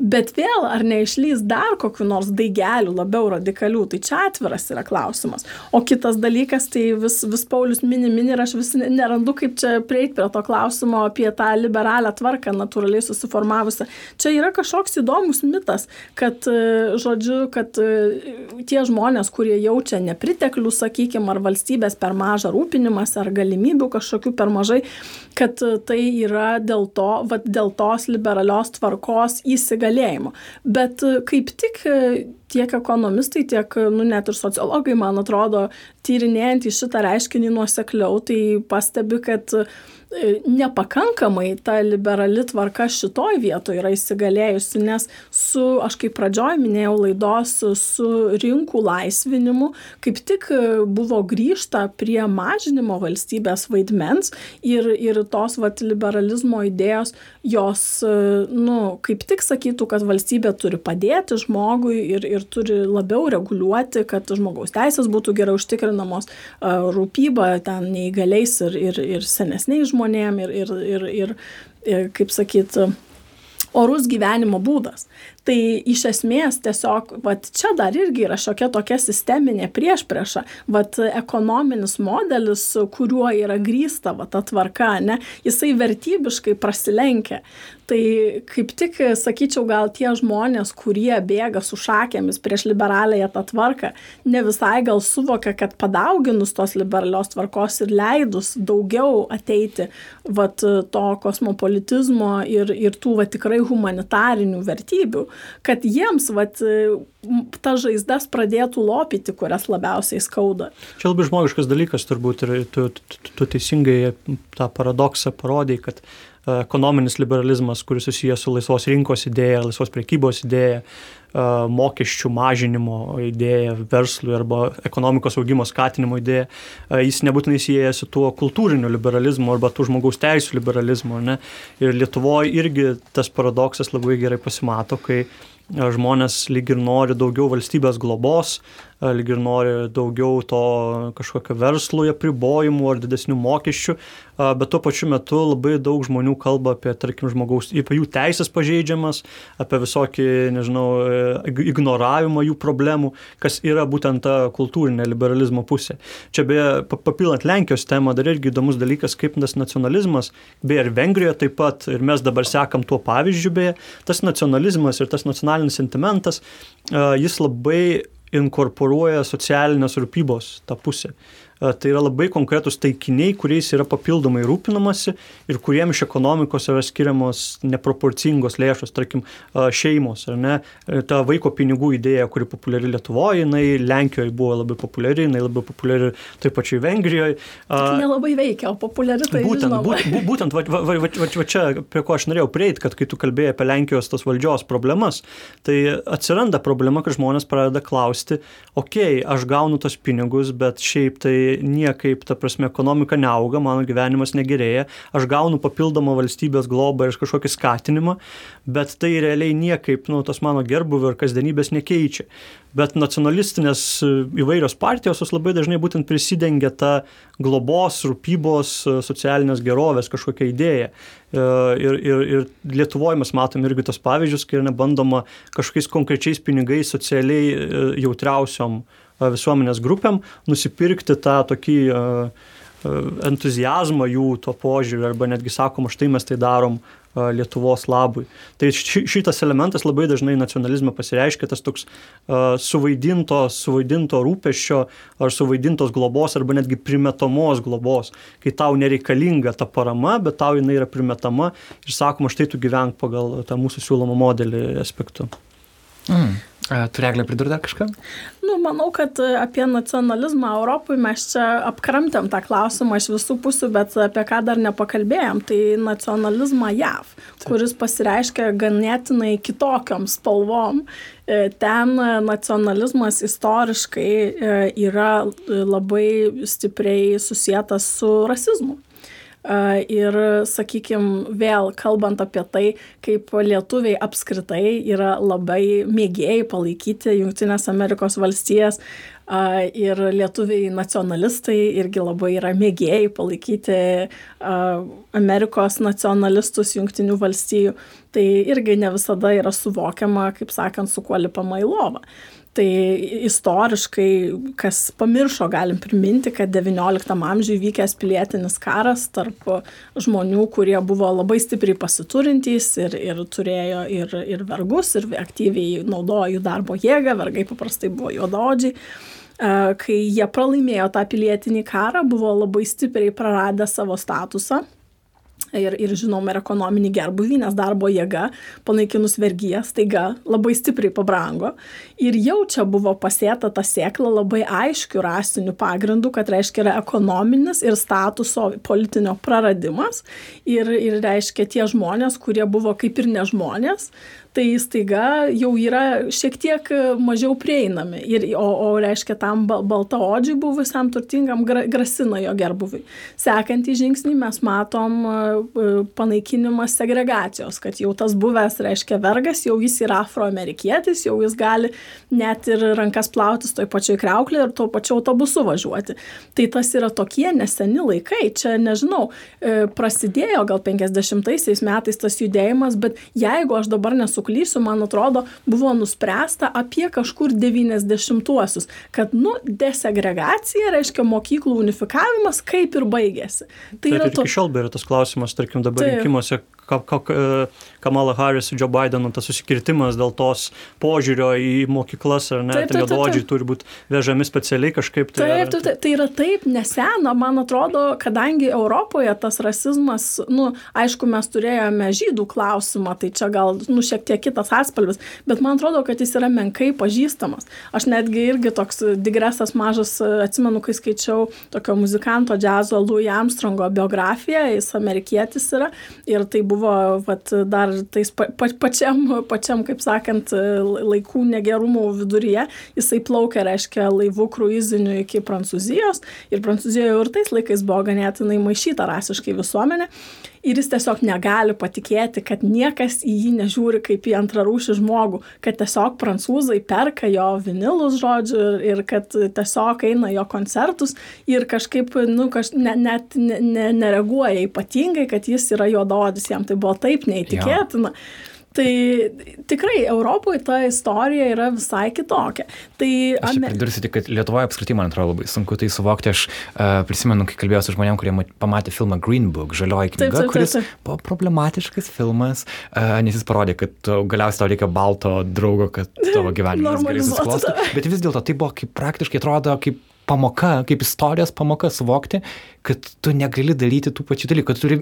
Bet vėl, ar neišlys dar kokiu nors daigeliu labiau radikalių, tai čia atviras yra klausimas. O kitas dalykas, tai vis, vis Paulius mini, mini ir aš vis nerandu, kaip čia prieiti prie to klausimo apie tą liberalią tvarką natūraliai susiformavusią. Čia yra kažkoks įdomus mitas, kad, e, žodžiu, kad e, tie žmonės, kurie jaučia nepriteklių, sakykime, ar valstybės per mažą rūpinimas, ar galimybių kažkokių per mažai, kad tai yra dėl to, va, dėl tos liberalios tvarkos įsigalėjimo įsigalėjimo. Bet e, kaip tik e, tiek ekonomistai, tiek, nu, net ir sociologai, man atrodo, tyrinėjant į šitą reiškinį nuosekliau, tai pastebi, kad E, nepakankamai ta liberali tvarka šitoj vietoj yra įsigalėjusi, nes su, aš kaip pradžioj minėjau laidos, su rinkų laisvinimu, kaip tik e, buvo grįžta prie mažinimo valstybės vaidmens ir, ir tos vat, liberalizmo idėjos, jos, e, nu, kaip tik sakytų, kad valstybė turi padėti žmogui ir, ir turi labiau reguliuoti, kad žmogaus teisės būtų gerai užtikrinamos, rūpyba ten neįgaliais ir, ir, ir senesniais žmonėmis žmonėm ir, ir, ir, ir, ir kaip sakyt, orus gyvenimo būdas. Tai iš esmės tiesiog, vat, čia dar irgi yra šiokia tokia sisteminė priešprieša, vat, ekonominis modelis, kuriuo yra grįsta vat, ta tvarka, ne, jisai vertybiškai prasilenkia. Tai kaip tik, sakyčiau, gal tie žmonės, kurie bėga su šakėmis prieš liberalėje tą tvarką, ne visai gal suvokia, kad padauginus tos liberalios tvarkos ir leidus daugiau ateiti vat, to kosmopolitizmo ir, ir tų vat, tikrai humanitarinių vertybių, kad jiems vat, ta žaizdas pradėtų lopyti, kurias labiausiai skauda. Čia labai žmogiškas dalykas turbūt ir tu, tu, tu teisingai tą paradoksą parodai, kad e, ekonominis liberalizmas, kuris susijęs su laisvos rinkos idėja, laisvos prekybos idėja, e, mokesčių mažinimo idėja verslui arba ekonomikos augimo skatinimo idėja, e, jis nebūtinai sieja su tuo kultūriniu liberalizmu arba tų žmogaus teisų liberalizmu. Ne? Ir Lietuvoje irgi tas paradoksas labai gerai pasimato, kai žmonės lyg ir nori daugiau valstybės globos, lyg ir nori daugiau to kažkokio verslo apribojimų ar didesnių mokesčių, bet tuo pačiu metu labai daug žmonių kalba apie, tarkim, žmogaus, apie jų teisės pažeidžiamas, apie visokį, nežinau, e, ignoravimą jų problemų, kas yra būtent ta kultūrinė liberalizmo pusė. Čia beje, papilant Lenkijos temą, dar irgi įdomus dalykas, kaip tas nacionalizmas, beje, ir Vengrijoje taip pat, ir mes dabar sekam tuo pavyzdžiu, beje, tas nacionalizmas ir tas nacionalinis sentimentas, jis labai inkorporuoja socialinės rūpybos tą pusę tai yra labai konkretūs taikiniai, kuriais yra papildomai rūpinamasi ir kuriem iš ekonomikos yra skiriamos neproporcingos lėšos, tarkim, šeimos, ar ne, e, ta vaiko pinigų idėja, kuri populiari Lietuvoje, jinai Lenkijoje buvo labai populiari, jinai labai populiari taip pačiai Vengrijoje. Nelabai veikia, o populiari tai būtent, būtent, būtent va, va, va, va, va čia, prie ko aš norėjau prieiti, kad kai tu kalbėjai apie Lenkijos tos valdžios problemas, tai atsiranda problema, kad žmonės pradeda klausti, okei, okay, aš gaunu tos pinigus, bet šiaip tai niekaip, ta prasme, ekonomika neauga, mano gyvenimas negerėja, aš gaunu papildomą valstybės globą ir kažkokį skatinimą, bet tai realiai niekaip, nu, tos mano gerbuvio ir kasdienybės nekeičia. Bet nacionalistinės e, įvairios partijos jos labai dažnai būtent prisidengia tą globos, rūpybos, e, socialinės gerovės kažkokią idėją. E, ir, ir, ir Lietuvoje mes matome irgi tos pavyzdžius, kai yra nebandoma kažkokiais konkrečiais pinigais socialiai jautriausiom visuomenės grupėm nusipirkti tą tokį entuzijazmą jų to požiūrį arba netgi sakoma, štai mes tai darom Lietuvos labui. Tai šitas elementas labai dažnai nacionalizme pasireiškia, tas toks uh, suvaidinto, suvaidinto rūpešio ar suvaidintos globos arba netgi primetamos globos, kai tau nereikalinga ta parama, bet tau jinai yra primetama ir sakoma, štai tu gyvenk pagal tą mūsų siūlomą modelį aspektu. Mm. Turi eglę pridurti dar kažką? Nu, manau, kad e, apie nacionalizmą Europai mes čia apkramtėm tą klausimą iš visų pusių, bet apie ką dar nepakalbėjom, tai nacionalizmą JAV, Taip. kuris pasireiškia ganėtinai kitokiam spalvom. E, ten nacionalizmas istoriškai e, yra labai stipriai susijęs su rasizmu. Ir, sakykime, vėl kalbant apie tai, kaip lietuviai apskritai yra labai mėgėjai palaikyti Junktinės Amerikos valstijas ir lietuviai nacionalistai irgi labai yra mėgėjai palaikyti Amerikos nacionalistus Junktinių valstijų, tai irgi ne visada yra suvokiama, kaip sakant, su kuo lipama į lovą. Tai istoriškai, kas pamiršo, galim priminti, kad XIX amžiuje vykęs pilietinis karas tarp žmonių, kurie buvo labai stipriai pasiturintys ir, ir turėjo ir, ir vergus, ir aktyviai naudojo jų darbo jėgą, vergai paprastai buvo juododžiai. Kai jie pralaimėjo tą pilietinį karą, buvo labai stipriai praradę savo statusą ir, ir žinom, ir ekonominį gerbuvį, nes darbo jėga, panaikinus vergyją, staiga labai stipriai pabrango. Ir jau čia buvo pasėta ta sėkla labai aiškių rasinių pagrindų, kad reiškia yra ekonominis ir statuso politinio praradimas. Ir, ir reiškia tie žmonės, kurie buvo kaip ir nežmonės, tai staiga jau yra šiek tiek mažiau prieinami. Ir, o, o reiškia, tam baltaodžiui buvusiam turtingam grasina jo gerbuviui. Sekantį žingsnį mes matom panaikinimas segregacijos, kad jau tas buvęs, reiškia, vergas, jau jis yra afroamerikietis, jau jis gali net ir rankas plautis toj pačioj kreuklė ir tuo pačiu autobusu važiuoti. Tai tas yra tokie neseni laikai, čia nežinau, e, prasidėjo gal 50 metais tas judėjimas, bet jeigu aš dabar nesu nesuklysiu, man atrodo, buvo nuspręsta apie kažkur 90-uosius, kad, nu, desegregacija, reiškia mokyklų unifikavimas, kaip ir baigėsi. Tai Taip, yra to... iki šiol yra tas klausimas, tarkim, dabar Taip. rinkimuose, Kamala Harris, Joe Bideno tas susikirtimas dėl tos požiūrio į mokyklas, ar ne, ten juododžiai turi būti vežami specialiai kažkaip. Tai, taip, taip, taip, tai yra taip nesena, man atrodo, kadangi Europoje tas rasizmas, nu, aišku, mes turėjome žydų klausimą, tai čia gal, nu, šiek tiek kitas atspalvis, bet man atrodo, kad jis yra menkai pažįstamas. Aš netgi irgi toks digresas mažas, atsimenu, kai skaičiau tokio muzikanto džiazo Louis Armstrongo biografiją, jis amerikietis yra ir tai buvo buvo vat, dar tais pa, pa, pačiam, pačiam, kaip sakant, laikų negerumų viduryje. Jisai plaukė, reiškia, laivu kruiziniu iki Prancūzijos ir Prancūzijoje ir tais laikais buvo ganėtinai maišyta rasiškai visuomenė. Ir jis tiesiog negali patikėti, kad niekas į jį nežiūri kaip į antrarūšį žmogų, kad tiesiog prancūzai perka jo vinilus, žodžiu, ir kad tiesiog eina jo koncertus ir kažkaip, nu, kaž, ne, net ne, ne, nereaguoja ypatingai, kad jis yra juododis, jam tai buvo taip neįtikėtina. Jo. Tai tikrai Europoje ta istorija yra visai kitokia. Tai Aš Amer... pridursiu tik, kad Lietuvoje apskritai, man atrodo, labai sunku tai suvokti. Aš uh, prisimenu, kai kalbėjau su žmonėm, kurie pamatė filmą Green Book, žalioji knyga, taip, taip, taip, kuris taip. buvo problematiškas filmas, uh, nes jis parodė, kad galiausiai tau reikia balto draugo, kad tavo gyvenimas gerai susiklosto. Bet vis dėlto tai buvo kaip praktiškai atrodo kaip pamoka, kaip istorijos pamoka suvokti, kad tu negali daryti tų pačių dalykų, kad turi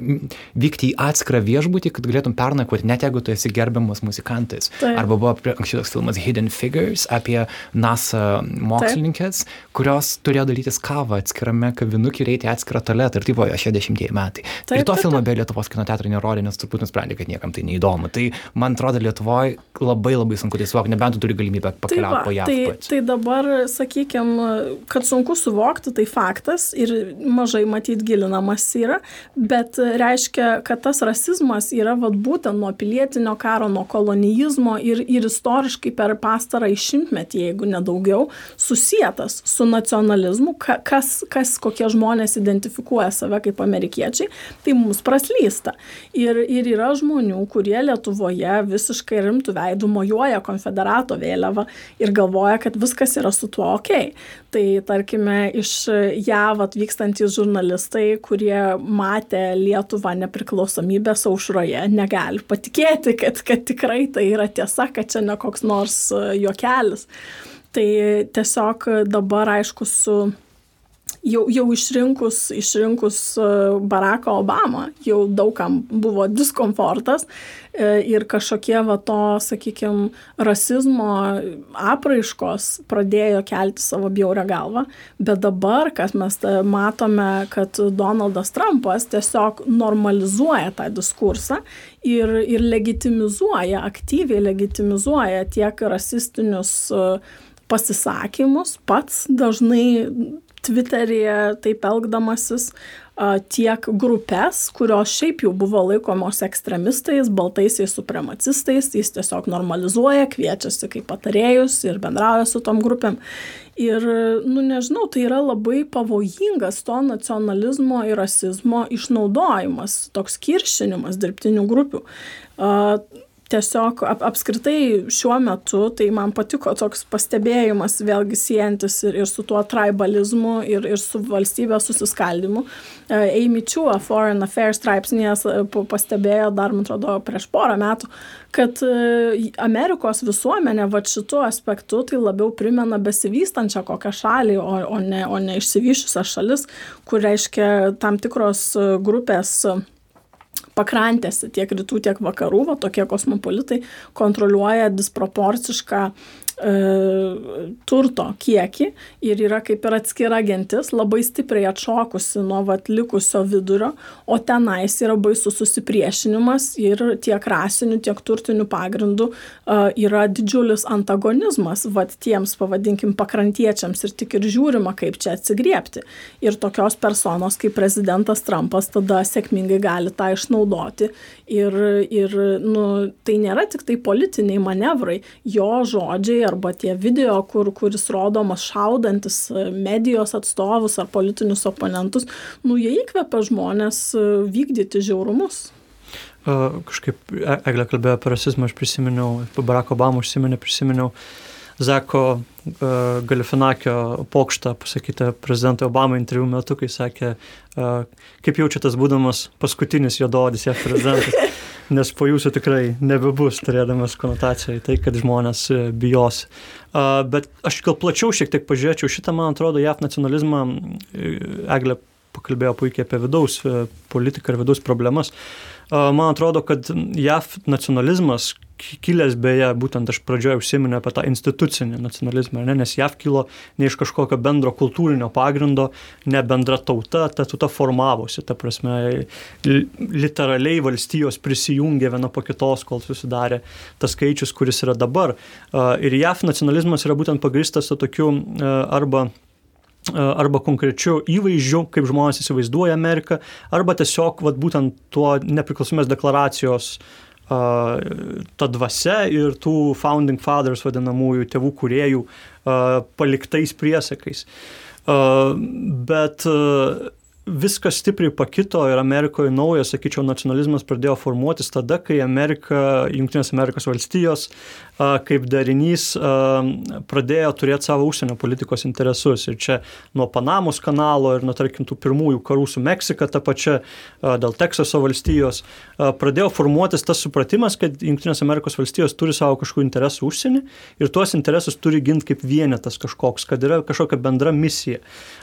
vykti į atskirą viešbutį, kad galėtum pernakvoti, net jeigu tu esi gerbiamas muzikantas. Taip. Arba buvo anksčiau toks filmas Hidden Figures apie NASA mokslininkės, Taip. kurios turėjo darytis kavą atskirame kavinukį ir eiti atskirą tualetą. Ir tai buvo 60 metai. Taip, ir to filmo be Lietuvos kino teatrai nerodė, nes turbūt nusprendė, kad niekam tai neįdomu. Tai man atrodo, Lietuvoje labai labai sunku tai suvokti, nebent tu turi galimybę pakeliauti po ją. Tai, tai dabar, sakykime, kad sunku suvokti, tai faktas ir mažai matyt gilinamas yra, bet reiškia, kad tas rasizmas yra vat, būtent nuo pilietinio karo, nuo kolonijizmo ir, ir istoriškai per pastarą išimtmetį, jeigu nedaugiau, susijęs su nacionalizmu, kas, kas kokie žmonės identifikuoja save kaip amerikiečiai, tai mums praslysta. Ir, ir yra žmonių, kurie Lietuvoje visiškai rimtų veidų mojuoja konfederato vėliavą ir galvoja, kad viskas yra su tuo ok. Tai tarkime, iš JAV atvykstantys žurnalistai kurie matė Lietuvą nepriklausomybės aušroje, negali patikėti, kad, kad tikrai tai yra tiesa, kad čia ne koks nors juokelis. Tai tiesiog dabar, aišku, su jau, jau išrinkus, išrinkus e, Baracką Obamą, jau daugam buvo diskomfortas e, ir kažkokie va to, sakykime, rasizmo apraiškos pradėjo kelti savo bjaurę galvą, bet dabar, kas mes matome, kad Donaldas Trumpas tiesiog normalizuoja tą diskursą ir, ir legitimizuoja, aktyviai legitimizuoja tiek rasistinius uh, pasisakymus pats dažnai Twitteryje taip elgdamasis tiek grupės, kurios šiaip jau buvo laikomos ekstremistais, baltaisiais supremacistais, jis tiesiog normalizuoja, kviečiasi kaip patarėjus ir bendrauja su tom grupėm. Ir, nu nežinau, tai yra labai pavojingas to nacionalizmo ir rasizmo išnaudojimas, toks kiršinimas dirbtinių grupių. Uh, tiesiog ap, apskritai šiuo metu, tai man patiko toks pastebėjimas, vėlgi siejantis ir, ir su tuo tribalizmu, ir, ir su valstybės susiskaldimu. E, Amy Chua Foreign Affairs straipsnėje pastebėjo dar, man atrodo, prieš porą metų, kad e, Amerikos visuomenė va šituo aspektu tai labiau primena besivystančią kokią šalį, o, o, ne, o ne išsivyščiusią šalis, kur reiškia tam tikros grupės pakrantėse tiek rytų, tiek vakarų, va, tokie kosmopolitai kontroliuoja disproporcišką turto kiekį ir yra kaip ir atskira gentis, labai stipriai atšokusi nuo vat, likusio vidurio, o tenais yra baisus susipriešinimas ir tiek rasinių, tiek turtinių pagrindų e, yra didžiulis antagonizmas vat, tiems, pavadinkim, pakrantiečiams ir tik ir žiūrima, kaip čia atsigriepti. Ir tokios personos kaip prezidentas Trumpas tada sėkmingai gali tą išnaudoti. Ir, ir nu, tai nėra tik tai politiniai manevrai, jo žodžiai arba tie video, kur, kuris rodomas šaudantis e, medijos atstovus ar politinius oponentus, nu jie įkvepia žmonės e, vykdyti žiaurumus. Kažkaip e, Eglė kalbėjo apie rasizmą, aš prisiminiau, Barack Obama užsiminė, prisiminiau Zeko uh, Galifinakio pokštą pasakytą prezidentui Obama interviu metu, kai sakė, uh, kaip jaučiatės būdamas paskutinis jododis JAV prezidentas [laughs] nes po jūsų tikrai nebebus turėdamas konotaciją į tai, kad žmonės e, bijos. Bet aš gal plačiau šiek tiek pažiūrėčiau šitą, man atrodo, JAF nacionalizmą, e, Eglė pakalbėjo puikiai apie vidaus e, politiką ir vidaus problemas. Man atrodo, kad JAF nacionalizmas, kilęs beje, būtent aš pradžioje užsiminiau apie tą institucinį nacionalizmą, ne, nes JAV kilo ne iš kažkokio bendro kultūrinio pagrindo, ne bendra tauta, ta tauta formavosi, ta prasme, literaliai valstijos prisijungė viena po kitos, kol susidarė tas skaičius, kuris yra dabar. Ir JAV nacionalizmas yra būtent pagristas su tokiu arba arba konkrečiu įvaizdžiu, kaip žmonės įsivaizduoja Ameriką, arba tiesiog vat, būtent tuo nepriklausomės deklaracijos uh, ta dvasia ir tų founding fathers vadinamųjų tėvų kuriejų paliktais priesakais. Bet viskas stipriai pakito ir Amerikoje naujas, sakyčiau, nacionalizmas pradėjo formuotis tada, kai Amerika, Junktinės Amerikos valstijos kaip darinys pradėjo turėti savo užsienio politikos interesus. Ir čia nuo Panamos kanalo ir nuo, tarkim, tų pirmųjų karų su Meksika, ta pačia dėl Teksaso valstijos, pradėjo formuotis tas supratimas, kad Junktinės Amerikos valstijos turi savo kažkokių interesų užsienį ir tuos interesus turi ginti kaip vienetas kažkoks, kad yra kažkokia bendra misija.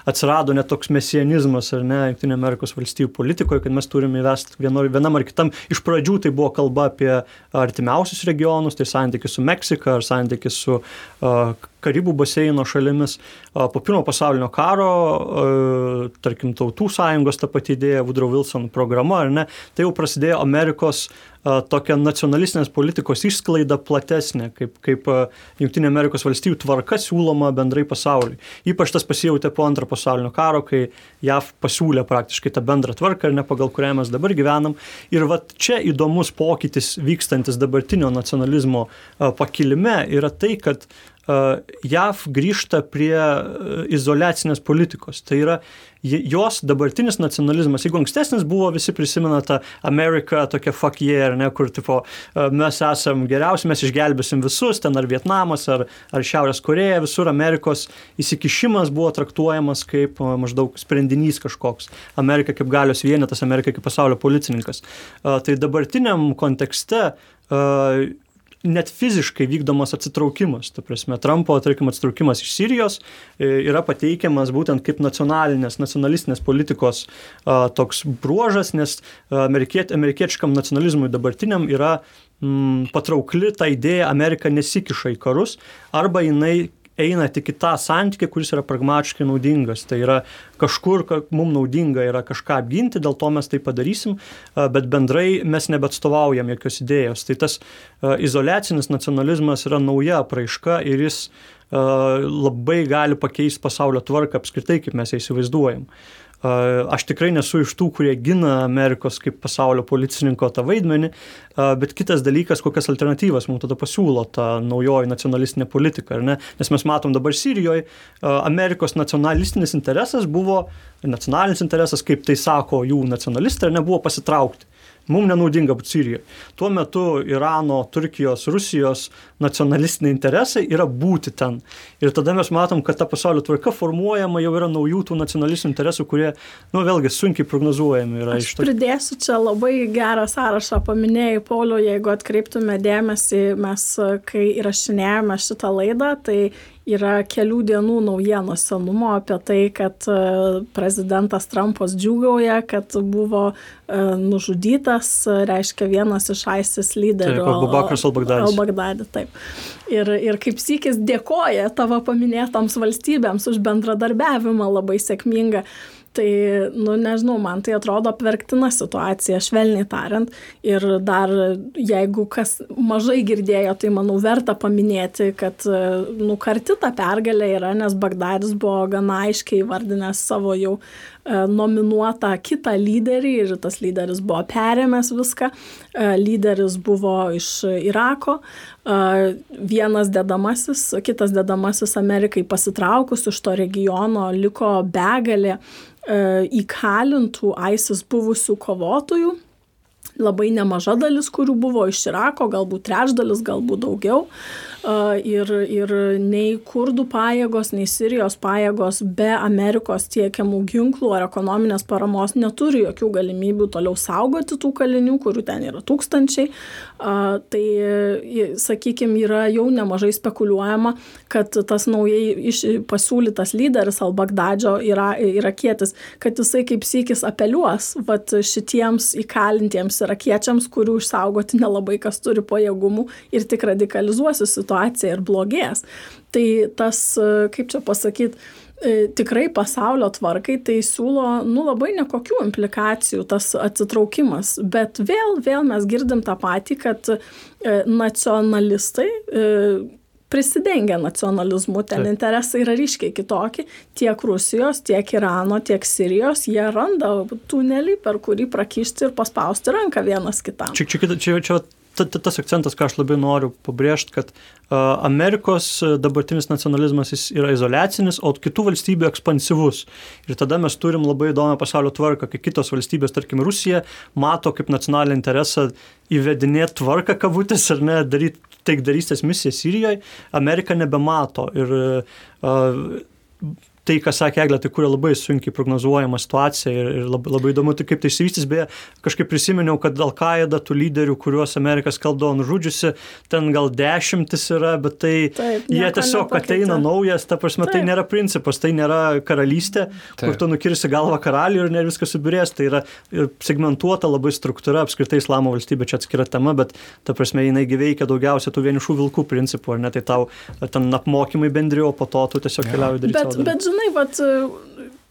Atsirado net toks mesianizmas, ar ne, Junktinė Amerikos valstijų politikoje, kad mes turime įvesti vienam ar kitam. Iš pradžių tai buvo kalba apie artimiausius regionus, tai santykius su Meksika ar santykis su uh, Karibų baseino šalimis. Uh, po pirmo pasaulinio karo, uh, tarkim, tautų sąjungos ta pati idėja, Woodrow Wilson programa, ar ne, tai jau prasidėjo Amerikos tokia nacionalistinės politikos išsklaida platesnė, kaip, kaip Junktinė Amerikos valstybių tvarka siūloma bendrai pasauliui. Ypač tas pasijautė po antro pasaulinio karo, kai JAV pasiūlė praktiškai tą bendrą tvarką ne pagal kurią mes dabar gyvenam. Ir va čia įdomus pokytis vykstantis dabartinio nacionalizmo pakilime yra tai, kad JAV grįžta prie izolacinės politikos. Tai yra jos dabartinis nacionalizmas, jeigu ankstesnis buvo, visi prisimena tą Ameriką, tokia fuck yeah, ne, kur tipo, mes esam geriausi, mes išgelbėsim visus, ten ar Vietnamas, ar, ar Šiaurės Koreja, visur Amerikos įsikišimas buvo traktuojamas kaip maždaug sprendinys kažkoks. Amerika kaip galios vienetas, Amerika kaip pasaulio policininkas. Tai dabartiniam kontekste net fiziškai vykdomas atsitraukimas. Ta prasme, Trumpo, tarkim, atsitraukimas iš Sirijos e, yra pateikiamas būtent kaip nacionalinės, nacionalistinės politikos a, toks bruožas, nes amerikiet, amerikiečiam nacionalizmui dabartiniam yra mm, patraukli ta idėja, Amerika nesikiša į karus, arba jinai eina tik į tą santykį, kuris yra pragmatiškai naudingas. Tai yra kažkur, mums naudinga yra kažką apginti, dėl to mes tai padarysim, bet bendrai mes nebeatstovaujam jokios idėjos. Tai tas izolacinis nacionalizmas yra nauja apraiška ir jis labai gali pakeisti pasaulio tvarką apskritai, kaip mes ją įsivaizduojam. Aš tikrai nesu iš tų, kurie gina Amerikos kaip pasaulio policininko tą vaidmenį, bet kitas dalykas, kokias alternatyvas mums tada pasiūlo ta naujoji nacionalistinė politika, nes mes matom dabar Sirijoje, Amerikos nacionalistinis interesas buvo, nacionalinis interesas, kaip tai sako jų nacionalistai, nebuvo pasitraukti mums nenaudinga būti Sirijoje. Tuo metu Irano, Turkijos, Rusijos nacionalistiniai interesai yra būti ten. Ir tada mes matom, kad ta pasaulio tvarka formuojama jau yra naujų tų nacionalistinių interesų, kurie, nu vėlgi, sunkiai prognozuojami yra. Aš pridėsiu čia labai gerą sąrašą, paminėjai, Pauliu, jeigu atkreiptume dėmesį, mes kai įrašinėjome šitą laidą, tai yra kelių dienų naujienos senumo apie tai, kad e, prezidentas Trumpas džiugauja, kad buvo e, nužudytas, reiškia, vienas iš ISIS lyderių. Taip, Abu Bakras al-Bagdadis. Al-Bagdadi, taip. Ir, ir kaip sykis dėkoja tavo paminėtoms valstybėms už bendradarbiavimą labai sėkmingą. Tai, nu, nežinau, man tai atrodo apverktina situacija, švelniai tariant. Ir dar, jeigu kas mažai girdėjo, tai manau verta paminėti, kad, nu, karti ta pergalė yra, nes Bagdadis buvo gana aiškiai vardinęs savo jau nominuotą kitą lyderį ir tas lyderis buvo perėmęs viską. E, lyderis buvo iš Irako, e, vienas dedamasis, kitas dedamasis Amerikai pasitraukus iš to regiono liko begalė E, įkalintų ISIS buvusių kovotojų, labai nemaža dalis, kurių buvo iš Irako, galbūt trečdalis, galbūt daugiau. Ir, ir nei kurdų pajėgos, nei Sirijos pajėgos be Amerikos tiekiamų ginklų ar ekonominės paramos neturi jokių galimybių toliau saugoti tų kalinių, kurių ten yra tūkstančiai. Tai, sakykime, yra jau nemažai spekuliuojama, kad tas naujai pasiūlytas lyderis Al-Bagdadžio yra irakietis, kad jisai kaip sykis apeliuos vat, šitiems įkalintiems irakiečiams, kurių išsaugoti nelabai kas turi pajėgumų ir tik radikalizuosi situaciją situacija ir blogės. Tai tas, kaip čia pasakyti, tikrai pasaulio tvarkai tai siūlo nu, labai nekokių implikacijų tas atsitraukimas. Bet vėl, vėl mes girdim tą patį, kad e, nacionalistai e, prisidengia nacionalizmu, ten Taip. interesai yra ryškiai kitokie, tiek Rusijos, tiek Irano, tiek Sirijos, jie randa tunelį, per kurį prakišti ir paspausti ranką vienas kitam. Čia, čia, čia, čia tas akcentas, ką aš labai noriu pabrėžti, kad Amerikos dabartinis nacionalizmas jis yra izolacinis, o kitų valstybių ekspansyvus. Ir tada mes turim labai įdomią pasaulio tvarką, kai kitos valstybės, tarkim Rusija, mato kaip nacionalinį interesą įvedinėti tvarką kabutės ar ne, daryti taikdarystės misiją Sirijoje, Amerika nebemato. Ir uh, tai, ką sakė Eglė, tai kuria labai sunkiai prognozuojama situacija ir, ir labai, labai įdomu, tai kaip tai išsivystys, beje, kažkaip prisiminiau, kad Al-Qaeda tų lyderių, kuriuos Amerika skaldo nužudžiusi, ten gal dešimtis yra, bet tai Taip, jie tiesiog ateina naujas, ta prasme, tai Taip. tai nėra principas, tai nėra karalystė, Taip. kur tu nukirsi galvą karalių ir ne viskas subirės, tai yra segmentuota labai struktūra, apskritai islamo valstybė čia atskira tema, bet ta prasme jinai gyveikia daugiausia tų vienišų vilkų principų, ar ne, tai tau ten apmokymai bendri, o po to tu tiesiog keliauji daryti. Bet, bet žinai, vat,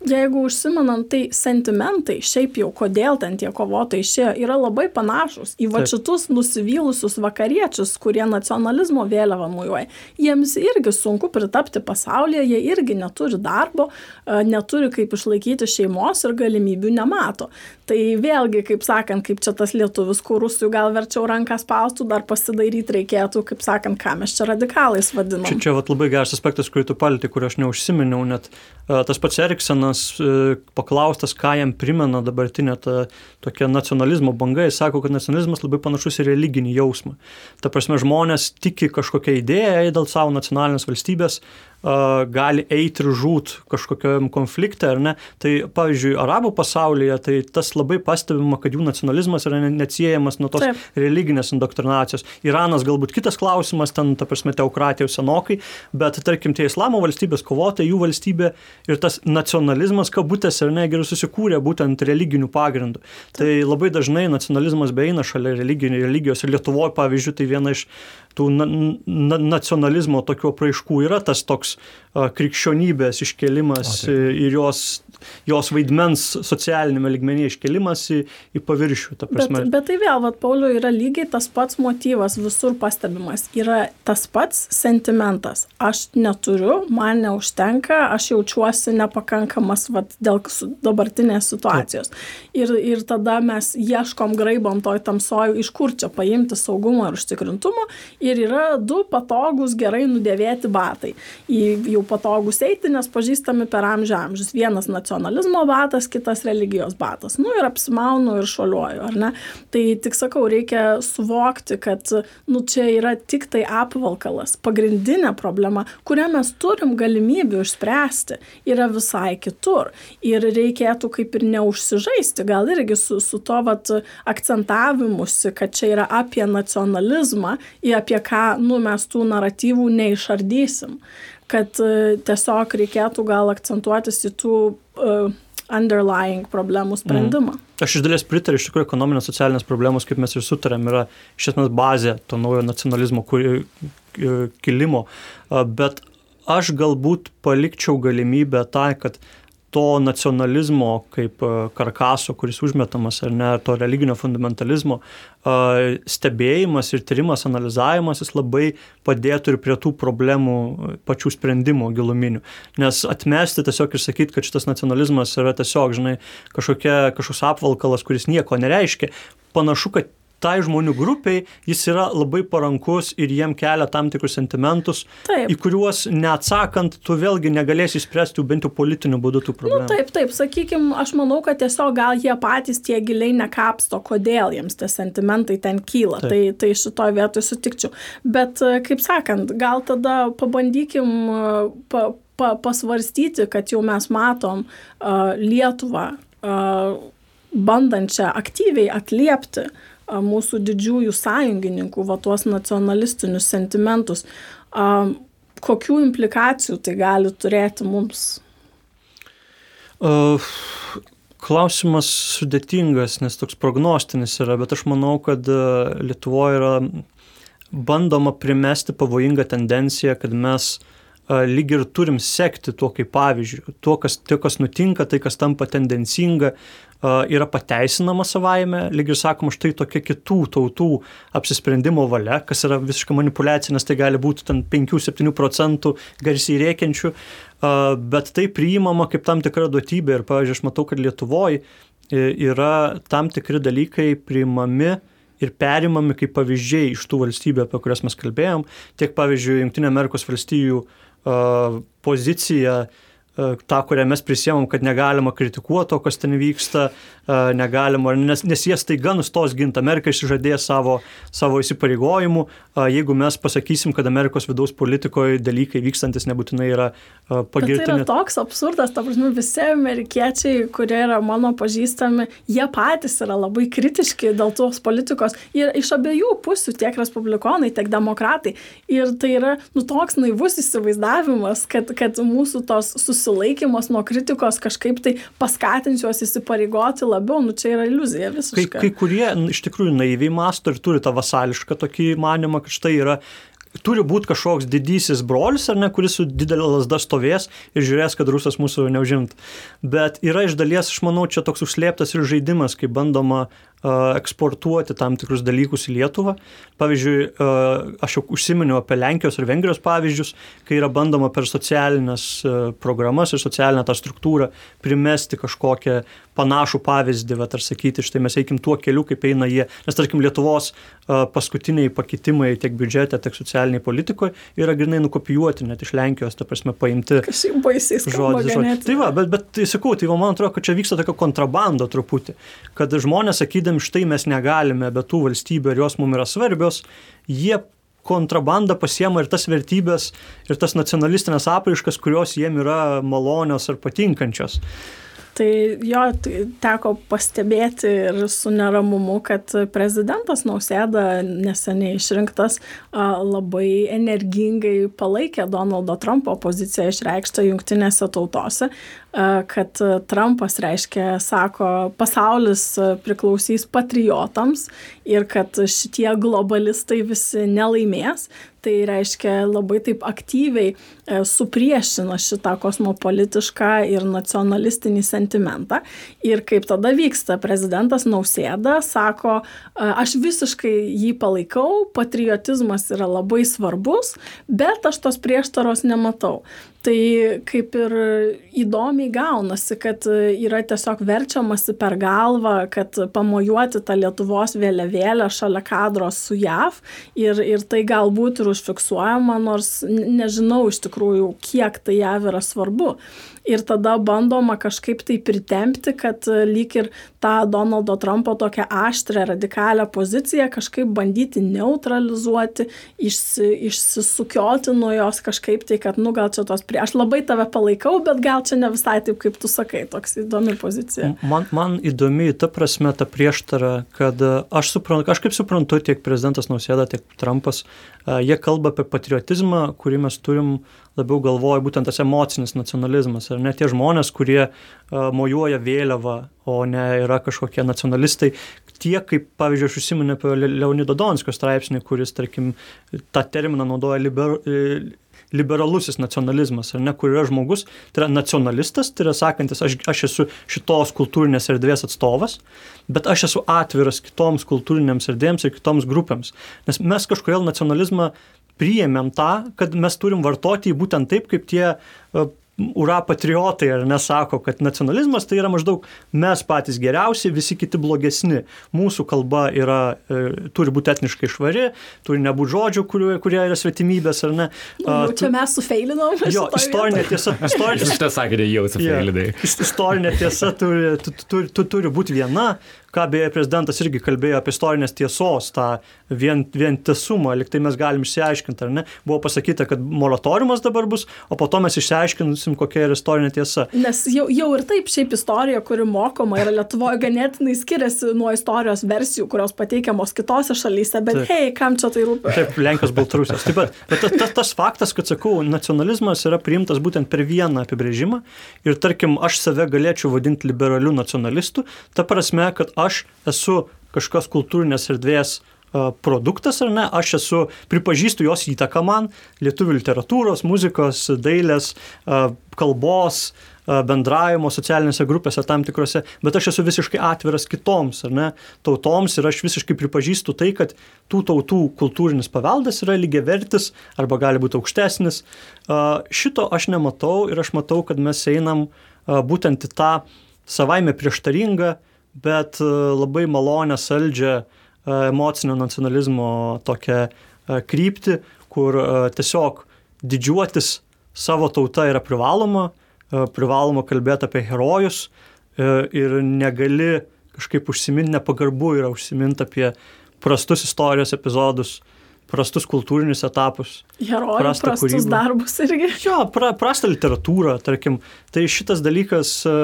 jeigu užsimenant, tai sentimentai, šiaip jau kodėl ten tie kovotojai išėjo, yra labai panašus į va šitus nusivylusius vakariečius, kurie nacionalizmo vėliavą mujuoja. Jiems irgi sunku pritapti pasaulyje, jie irgi neturi darbo, neturi kaip išlaikyti šeimos ir galimybių nemato. Tai vėlgi, kaip sakant, kaip čia tas lietuvis, kur rusų gal verčiau ranką spaustų, dar pasidaryti reikėtų, kaip sakant, ką mes čia radikalais vadiname. Čia, čia vat, labai geras aspektas, kurį tu palti, kurį aš neužsiminiau, net uh, tas pats Eriksenas uh, paklaustas, ką jam primena dabartinė ta tokia nacionalizmo banga, jis sako, kad nacionalizmas labai panašus į religinį jausmą. Ta prasme, žmonės tiki kažkokią idėją dėl savo nacionalinės valstybės, gali eiti ir žūt kažkokiam konflikte, ar ne. Tai pavyzdžiui, arabų pasaulyje tai tas labai pastebima, kad jų nacionalizmas yra neatsiejamas nuo tos Taip. religinės indoktrinacijos. Iranas galbūt kitas klausimas, ten, ta prasme, teokratija senokai, bet tarkim, tie islamo valstybės kovotojai, jų valstybė ir tas nacionalizmas, kabutės, ar ne, gerai susikūrė būtent religinių pagrindų. Tai labai dažnai nacionalizmas beina šalia religijos ir Lietuvoje, pavyzdžiui, tai viena iš tų na, na, nacionalizmo tokių apraiškų yra tas toks krikščionybės iškelimas o, ir jos, jos vaidmens socialinėme ligmenyje iškelimas į, į paviršių. Bet, bet tai vėl, vat, Pauliu, yra lygiai tas pats motyvas visur pastebimas. Yra tas pats sentimentas. Aš neturiu, man neužtenka, aš jaučiuosi nepakankamas vat, dėl dabartinės situacijos. Ir, ir tada mes ieškom, graibom toj tamsoj, iš kur čia paimti saugumo ir užtikrintumo ir yra du patogūs, gerai nudėvėti batai. Į jau patogus eiti, nes pažįstami per amžių amžius. Vienas nacionalizmo batas, kitas religijos batas. Nu ir apsimaunu ir šoliuoju, ar ne? Tai tik sakau, reikia suvokti, kad nu, čia yra tik tai apvalkalas. Pagrindinė problema, kurią mes turim galimybių išspręsti, yra visai kitur. Ir reikėtų kaip ir neužsižaisti, gal irgi su, su to vat, akcentavimusi, kad čia yra apie nacionalizmą, apie apie ką, nu, mes tų naratyvų neišardysim. Kad e, tiesiog reikėtų gal akcentuotis į tų uh, underlying problemų sprendimą. Mm. Aš iš dalies pritariu, iš tikrųjų, ekonominės socialinės problemos, kaip mes ir sutarėm, yra iš esmės bazė to naujo nacionalizmo kuri, kilimo. Bet aš galbūt palikčiau galimybę tą, kad to nacionalizmo kaip e, karkaso, kuris užmetamas, ar ne, to religinio fundamentalizmo e, stebėjimas ir tyrimas, analizavimas, jis labai padėtų ir prie tų problemų e, pačių sprendimo giluminių. Nes atmesti tiesiog ir sakyti, kad šitas nacionalizmas yra tiesiog, žinai, kažkokia, kažkoks apvalkalas, kuris nieko nereiškia, panašu, kad tai žmonių grupiai jis yra labai parankus ir jiem kelia tam tikrus sentimentus, taip. į kuriuos neatsakant, tu vėlgi negalėsi išspręsti bent jau politiniu būdu tų nu, problemų. Nu, taip, taip, sakykime, aš manau, kad tiesiog gal jie patys tie giliai nekapsto, kodėl jiems tie sentimentai ten kyla. Taip. Tai, tai šitoje vietoje sutikčiau. Bet, kaip sakant, gal tada pabandykim pa, pa, pasvarstyti, kad jau mes matom uh, Lietuvą uh, bandančią aktyviai atliepti uh, mūsų didžiųjų sąjungininkų, va tuos nacionalistinius sentimentus. Kokių implikacijų tai gali turėti mums? Uh, klausimas sudėtingas, nes toks prognostinis yra, bet aš manau, kad Lietuvoje yra bandoma primesti pavojingą tendenciją, kad mes lyg ir turim sekti tuo kaip pavyzdžiu, tuo, kas, tai, kas nutinka, tai, kas tampa tendencinga, yra pateisinama savaime, lyg ir sakoma, štai tokia kitų tautų apsisprendimo valia, kas yra visiškai manipulacija, nes tai gali būti ten 5-7 procentų garsiai rėkiančių, bet tai priimama kaip tam tikra duotybė. Ir, pavyzdžiui, aš matau, kad Lietuvoje yra tam tikri dalykai priimami ir perimami kaip pavyzdžiai iš tų valstybių, apie kurias mes kalbėjom, tiek pavyzdžiui, Junktinė Amerikos valstijų uh, pozicija uh, tą, kurią mes prisėmom, kad negalima kritikuoti to, kas ten vyksta, e, negalima, nes, nes jie staiga nustos ginti. Amerika išsižadėjo savo, savo įsipareigojimų. E, jeigu mes pasakysim, kad Amerikos vidaus politikoje dalykai vykstantis nebūtinai yra pagirtini. Tai yra toks absurdas, ta prasme, visi amerikiečiai, kurie yra mano pažįstami, jie patys yra labai kritiški dėl tos politikos ir iš abiejų pusių, tiek respublikonai, tiek demokratai. Ir tai yra nu, toks naivus įsivaizdavimas, kad, kad mūsų tos susitikimai susilaikymas nuo kritikos kažkaip tai paskatins juos įsipareigoti labiau, nu čia yra iliuzija visiškai. Kai, kai kurie iš tikrųjų naiviai masto ir turi tą vasališką tokį manimą, kad štai yra turi būti kažkoks didysis brolis, ar ne, kuris su didelė lasda stovės ir žiūrės, kad rusas mūsų neužimt. Bet yra iš dalies, aš manau, čia toks užslėptas ir žaidimas, kai bandoma eksportuoti tam tikrus dalykus į Lietuvą. Pavyzdžiui, aš jau užsiminiau apie Lenkijos ir Vengrijos pavyzdžius, kai yra bandoma per socialinės programas ir socialinę tą struktūrą primesti kažkokią panašų pavyzdį, bet ar sakyti, štai mes eikim tuo keliu, kaip eina jie. Nes tarkim, Lietuvos paskutiniai pakitimai tiek biudžete, tiek socialiniai politikoje yra grinai nukopijuoti net iš Lenkijos, ta prasme, paimti. Kažkaip baisiai žodis. žodis. Tai va, bet, bet tai sakau, tai va, man atrodo, kad čia vyksta tokia kontrabanda truputį, kad žmonės sakydami, sakydami štai mes negalime be tų valstybių ir jos mums yra svarbios, jie kontrabandą pasiema ir tas vertybės, ir tas nacionalistinės apraiškas, kurios jiem yra malonios ar patinkančios. Tai jo teko pastebėti ir su neramumu, kad prezidentas Nausėda neseniai išrinktas labai energingai palaikė Donaldo Trumpo poziciją išreikštą jungtinėse tautose, kad Trumpas reiškia, sako, pasaulis priklausys patriotams ir kad šitie globalistai visi nelaimės. Tai reiškia labai taip aktyviai supriešina šitą kosmopolitišką ir nacionalistinį sentimentą. Ir kaip tada vyksta, prezidentas Nausėda sako, aš visiškai jį palaikau, patriotizmas yra labai svarbus, bet aš tos prieštaros nematau tai kaip ir įdomiai gaunasi, kad yra tiesiog verčiamasi per galvą, kad pamojuoti tą Lietuvos vėliavėlę šalia kadros su JAV ir, ir tai galbūt ir užfiksuojama, nors nežinau iš tikrųjų, kiek tai JAV yra svarbu ir tada bandoma kažkaip tai pritempti, kad e, lyg ir tą Donaldo Trumpo tokią aštrę, radikalią poziciją kažkaip bandyti neutralizuoti, išsi, išsisukioti nuo jos kažkaip tai, kad, nu, gal čia tos prie... Aš labai tave palaikau, bet gal čia ne visai taip, kaip tu sakai, toks įdomi pozicija. Man, man įdomi ta prasme ta prieštara, kad e, aš suprantu, kažkaip suprantu tiek prezidentas Nausėda, tiek Trumpas, uh, jie kalba apie patriotizmą, kurį mes turim labiau galvoju būtent tas emocinis nacionalizmas, ar ne tie žmonės, kurie mojuoja vėliavą, o ne yra kažkokie nacionalistai, tie, kaip, pavyzdžiui, aš užsimenu apie Leonido Donskio straipsnį, kuris, tarkim, tą terminą naudoja liber, liberalusis nacionalizmas, ar ne, kur yra žmogus, tai yra nacionalistas, tai yra sakantis, aš, aš esu šitos kultūrinės erdvės atstovas, bet aš esu atviras kitoms kultūrinėms erdvėms ir kitoms grupėms. Nes mes kažkodėl nacionalizmą priėmėm tą, kad mes turim vartoti jį būtent taip, kaip tie e, ura patriotai, ar nesako, kad nacionalizmas tai yra maždaug mes patys geriausi, visi kiti blogesni. Mūsų kalba yra, e, turi būti etniškai švari, turi nebūti žodžių, kurie, kurie yra svetimybės, ar ne. Nu, čia tu, mes sufeilinom. Jo, istorinė tiesa. [laughs] Istorinė, Šitą sakėte jau sufeilinai. Yeah, istorinė tiesa turi, tu, tu, tu, turi būti viena, ką beje prezidentas irgi kalbėjo apie istorinės tiesos, tą vien, vientisumą, liktai mes galim išsiaiškinti, ar ne. Buvo pasakyta, kad moratoriumas dabar bus, o po to mes išsiaiškinsim, kokia yra istorinė tiesa. Nes jau, jau ir taip šiaip istorija, kuri mokoma yra Lietuvoje, ganėtinai skiriasi nuo istorijos versijų, kurios pateikiamos kitose šalyse, bet taip. hei, kam čia tai rūpi? Taip, Lenkijos, Baltarusijos. Taip pat, bet tas, tas, tas faktas, kad sakau, nacionalizmas yra priimtas būtent per vieną apibrėžimą ir tarkim, aš save galėčiau vadinti liberaliu nacionalistu, ta prasme, kad aš esu kažkokios kultūrinės erdvės produktas ar ne, aš esu, pripažįstu jos įtaką man, lietuvių literatūros, muzikos, dailės, kalbos, bendravimo socialinėse grupėse tam tikrose, bet aš esu visiškai atviras kitoms, ar ne, tautoms ir aš visiškai pripažįstu tai, kad tų tautų kultūrinis paveldas yra lygiavertis arba gali būti aukštesnis. Šito aš nematau ir aš matau, kad mes einam būtent į tą savaime prieštaringą bet e, labai malonę, saldžią e, emocinio nacionalizmo tokią e, kryptį, kur tiesiog didžiuotis savo tauta yra privaloma, privaloma kalbėti apie herojus ir negali kažkaip užsiminti, nepagarbu yra užsiminti apie prastus istorijos epizodus, prastus kultūrinius etapus. Herojų prastus kūrybą. darbus irgi. Jo, pra, prastą literatūrą, tarkim. Tai šitas dalykas, e,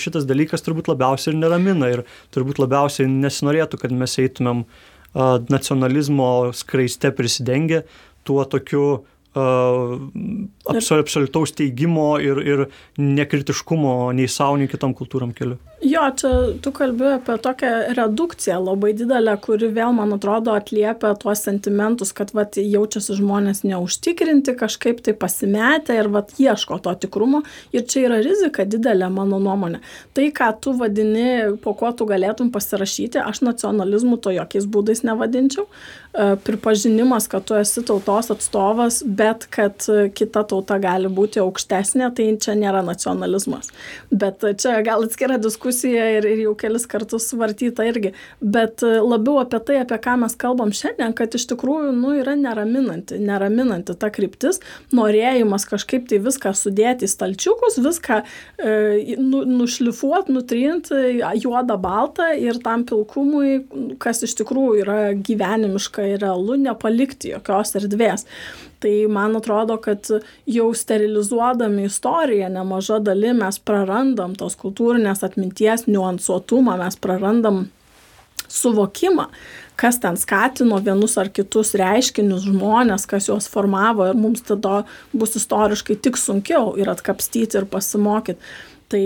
šitas dalykas turbūt labiausiai ir neramina ir turbūt labiausiai nesinorėtų, kad mes eitumėm uh, nacionalizmo skraiste prisidengę tuo tokiu absoliutaus teigimo ir, ir nekritiškumo nei savo, nei kitom kultūram keliu. Jo, čia tu kalbi apie tokią redukciją labai didelę, kuri vėl, man atrodo, atliepia tuos sentimentus, kad vat, jaučiasi žmonės neužtikrinti, kažkaip tai pasimetę ir vat, ieško to tikrumo. Ir čia yra rizika didelė, mano nuomonė. Tai, ką tu vadini, po ko tu galėtum pasirašyti, aš nacionalizmu to jokiais būdais nevadinčiau. E, pripažinimas, kad tu esi tautos atstovas, bet kad kita tauta gali būti aukštesnė, tai čia nėra nacionalizmas. Bet čia gal atskira diskusija ir, ir jau kelis kartus svartyta irgi. Bet labiau apie tai, apie ką mes kalbam šiandien, kad iš tikrųjų nu, yra neraminanti, neraminanti ta kryptis, norėjimas kažkaip tai viską sudėti į stalčiukus, viską e, nu, nušlifuoti, nutrinti juodą baltą ir tam pilkumui, kas iš tikrųjų yra gyvenimiška visiškai realu nepalikti jokios erdvės. Tai man atrodo, kad jau sterilizuodami istoriją nemaža dalim mes prarandam tos kultūrinės atminties niuansuotumą, mes prarandam suvokimą, kas ten skatino vienus ar kitus reiškinius žmonės, kas juos formavo ir mums tada bus istoriškai tik sunkiau ir atkapstyti ir pasimokyti. Tai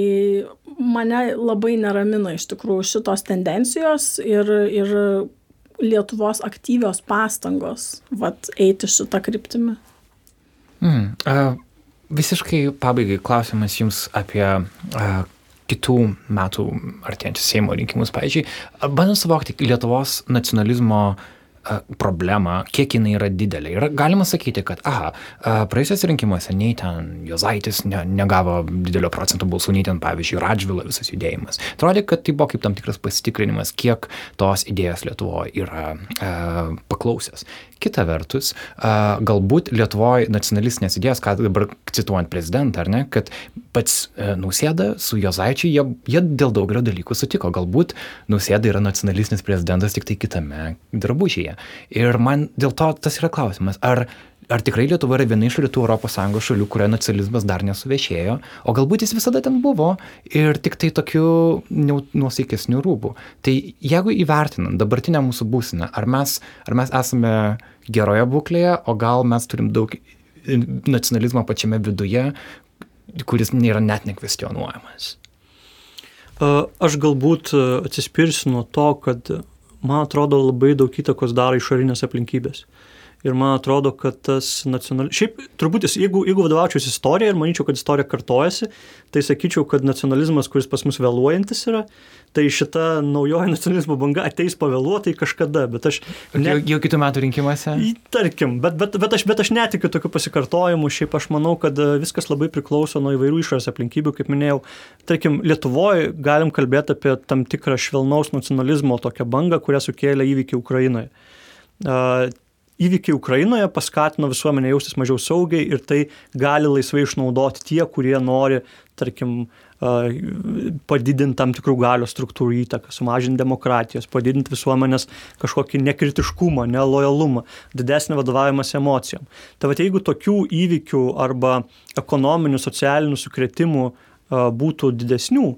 mane labai neramina iš tikrųjų šitos tendencijos ir, ir Lietuvos aktyvios pastangos vat, eiti šitą kryptimį? Mm, uh, visiškai pabaigai klausimas jums apie uh, kitų metų artėjančius Seimo rinkimus. Pavyzdžiui, bandant suvokti Lietuvos nacionalizmo uh, problemą, kiek jinai yra didelė. Ir galima sakyti, kad, aha, praėjusios rinkimuose nei ten Jozaitis ne, negavo didelio procento balsų, nei ten, pavyzdžiui, Radžvilo visas judėjimas. Atrodė, kad tai buvo kaip tam tikras pasitikrinimas, kiek tos idėjos Lietuvoje yra e, paklausęs. Kita vertus, galbūt Lietuvoje nacionalistinės idėjos, ką dabar cituojant prezidentą, ar ne, kad pats e, Nausėda su Jozaičiu, jie, jie dėl daugelio dalykų sutiko. Galbūt Nausėda yra nacionalistinis prezidentas tik tai kitame drabužyje. Ir man dėl to tas yra klausimas, ar, ar tikrai Lietuva yra viena iš rytų ES šalių, kurioje nacionalizmas dar nesuvešėjo, o galbūt jis visada ten buvo ir tik tai tokiu nuosaikesniu rūbu. Tai jeigu įvertinant dabartinę mūsų būsinę, ar mes, ar mes esame geroje būklėje, o gal mes turim daug nacionalizmo pačiame viduje, kuris nėra net nekvestionuojamas. Aš galbūt atsispirsiu nuo to, kad man atrodo labai daug įtakos daro išorinės aplinkybės. Ir man atrodo, kad tas nacionalizmas. Šiaip, turbūt, jeigu, jeigu vadovaučiausi istorija ir manyčiau, kad istorija kartojasi, tai sakyčiau, kad nacionalizmas, kuris pas mus vėluojantis yra, tai šita naujoji nacionalizmo banga ateis pavėluotai kažkada, bet aš... Ne... Jau, jau kitų metų rinkimuose? Tarkim, bet, bet, bet, aš, bet aš netikiu tokių pasikartojimų, šiaip aš manau, kad e, viskas labai priklauso nuo įvairių išorės aplinkybių, kaip minėjau. Tarkim, Lietuvoje galim kalbėti apie tam tikrą švelnaus nacionalizmo tokią bangą, kurią sukėlė įvykiai Ukrainoje įvykiai Ukrainoje paskatino visuomenę jaustis mažiau saugiai ir tai gali laisvai išnaudoti tie, kurie nori, tarkim, padidinti tam tikrų galios struktūrų įtaką, sumažinti demokratijos, padidinti visuomenės kažkokį nekritiškumą, nelojalumą, didesnį vadovavimas emocijom. Tai va, jeigu tokių įvykių arba ekonominių, socialinių sukretimų būtų didesnių,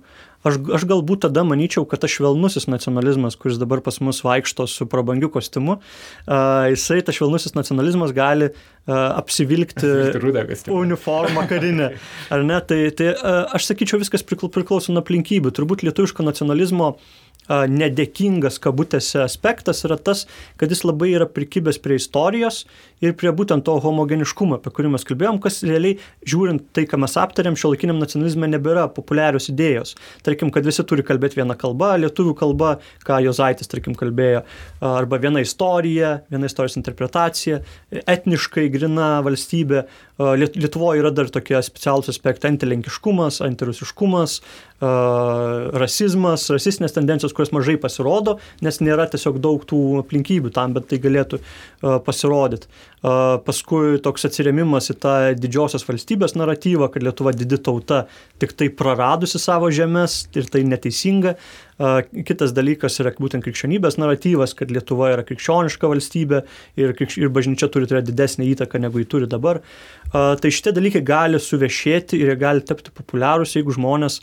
aš, aš galbūt tada manyčiau, kad tas švelnusis nacionalizmas, kuris dabar pas mus vaikšto su prabangiu kostiumu, uh, jisai, tas švelnusis nacionalizmas gali uh, apsivilkti [laughs] uniformą karinę. Ar ne? Tai, tai uh, aš sakyčiau, viskas priklauso nuo aplinkybių. Turbūt lietuviško nacionalizmo uh, nedėkingas kabutėse aspektas yra tas, kad jis labai yra prikibęs prie istorijos ir prie būtent to homogeniškumo, apie kurį mes kalbėjom, kas realiai, žiūrint tai, ką mes aptarėm, šio laikiniam nacionalizme nebėra populiarios idėjos. Tarkim, kad visi turi kalbėti vieną kalbą, lietuvių kalba, ką Jozaitis, tarkim, kalbėjo, arba viena istorija, viena istorijos interpretacija, etniškai grina valstybė. Lietuvoje yra dar tokie specialūs aspektai - antilenkiškumas, antirusiškumas, rasizmas, rasistinės tendencijos, kurios mažai pasirodo, nes nėra tiesiog daug tų aplinkybių tam, bet tai galėtų pasirodyti. Paskui toks atsiremimas į tą didžiosios valstybės naratyvą, kad Lietuva didi tauta tik tai praradusi savo žemės ir tai neteisinga. Kitas dalykas yra būtent krikščionybės naratyvas, kad Lietuva yra krikščioniška valstybė ir, krikš... ir bažnyčia turi turėti didesnį įtaką negu jį turi dabar. Tai šitie dalykai gali suvešėti ir jie gali tapti populiarūs, jeigu žmonės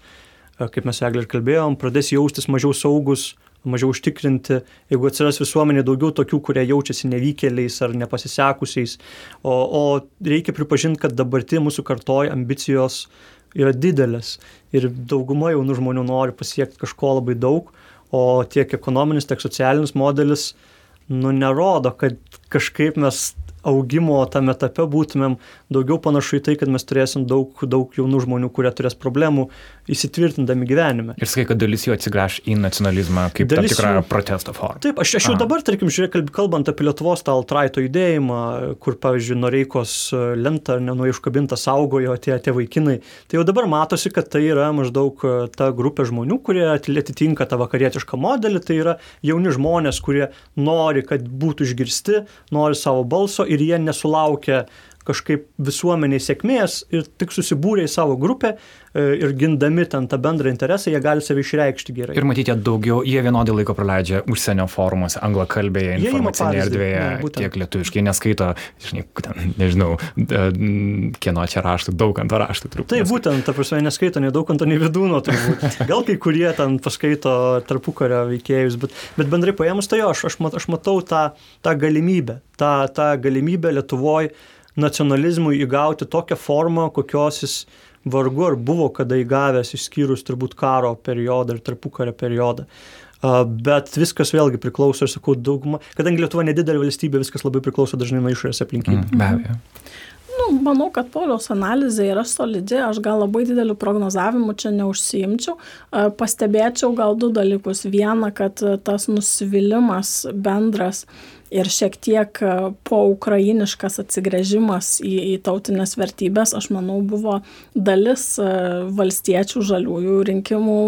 kaip mes eglė ir kalbėjom, pradės jaustis mažiau saugus, mažiau užtikrinti, jeigu atsiras visuomenė daugiau tokių, kurie jaučiasi nevykėliais ar nepasisekusiais. O, o reikia pripažinti, kad dabartį mūsų kartoj ambicijos yra didelės ir dauguma jaunų žmonių nori pasiekti kažko labai daug, o tiek ekonominis, tiek socialinis modelis nu, nerodo, kad kažkaip mes augimo tame etape būtumėm daugiau panašu į tai, kad mes turėsim daug, daug jaunų žmonių, kurie turės problemų įsitvirtindami gyvenime. Ir sakai, kad dalis jų atsigręš į nacionalizmą kaip dalis tam tikrą jų... protesto formą. Taip, aš, aš jau dabar, tarkim, žiūrėk, kalbant apie Lietuvos tą altraito judėjimą, kur, pavyzdžiui, Noreikos lentą nenuo iškabintą saugojo tie, tie vaikinai, tai jau dabar matosi, kad tai yra maždaug e, ta grupė žmonių, kurie atitinka tą vakarietišką modelį, tai yra jauni žmonės, kurie nori, kad būtų išgirsti, nori savo balso ir jie nesulaukia kažkaip visuomeniai sėkmės ir tik susibūrė į savo grupę e, ir gindami ten tą bendrą interesą, jie gali save išreikšti gerai. Ir matyti, daugiau, jie vienodai laiko praleidžia užsienio forumuose, anglakalbėje, informacinėje erdvėje, ne, tiek lietuviškai, neskaito, žinai, ten, nežinau, kieno čia raštų, daug ant raštų turbūt. Tai būtent, ta prasme, neskaito nei daug ant, nei vidūno turbūt. [laughs] Gal kai kurie ten paskaito tarpukario veikėjus, bet, bet bendrai paėmus tai jo, aš, aš, mat, aš matau tą, tą galimybę, tą, tą galimybę Lietuvoje nacionalizmui įgauti tokią formą, kokios jis vargu ar buvo kada įgavęs, išskyrus turbūt karo periodą ir tarpukario periodą. Bet viskas vėlgi priklauso, aš sakau, dauguma, kadangi Lietuva nedidelė valstybė, viskas labai priklauso dažnai nuo išorės aplinkybių. Mm, be abejo. Nu, manau, kad Pauliaus analizė yra solidi, aš gal labai dideliu prognozavimu čia neužsiimčiau. Pastebėčiau gal du dalykus. Viena, kad tas nusivylimas bendras ir šiek tiek e, poukrainiškas atsigręžimas į, į tautinės vertybės, aš manau, buvo dalis e, valstiečių žaliųjų rinkimų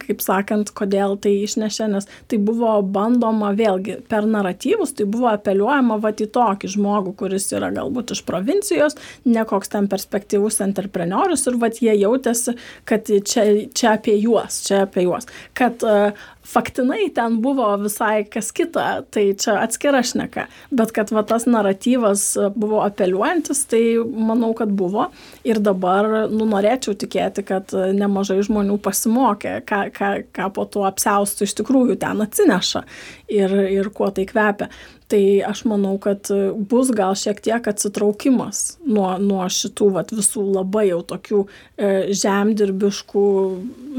kaip sakant, kodėl tai išnešė, nes tai buvo bandoma vėlgi per naratyvus, tai buvo apeliuojama va į tokį žmogų, kuris yra galbūt iš provincijos, ne koks ten perspektyvus entreprenorius ir va jie jautėsi, kad čia, čia apie juos, čia apie juos. Kad uh, faktinai ten buvo visai kas kita, tai čia atskira šneka, bet kad va tas naratyvas buvo apeliuojantis, tai manau, kad buvo ir dabar, nu, norėčiau tikėti, kad nemažai žmonių pasimokė, ką, ką, ką po tuo apsiaustų iš tikrųjų ten atsineša ir, ir kuo tai kvepia. Tai aš manau, kad bus gal šiek tiek atsitraukimas nuo, nuo šitų vat, visų labai jau tokių e, žemdirbiškų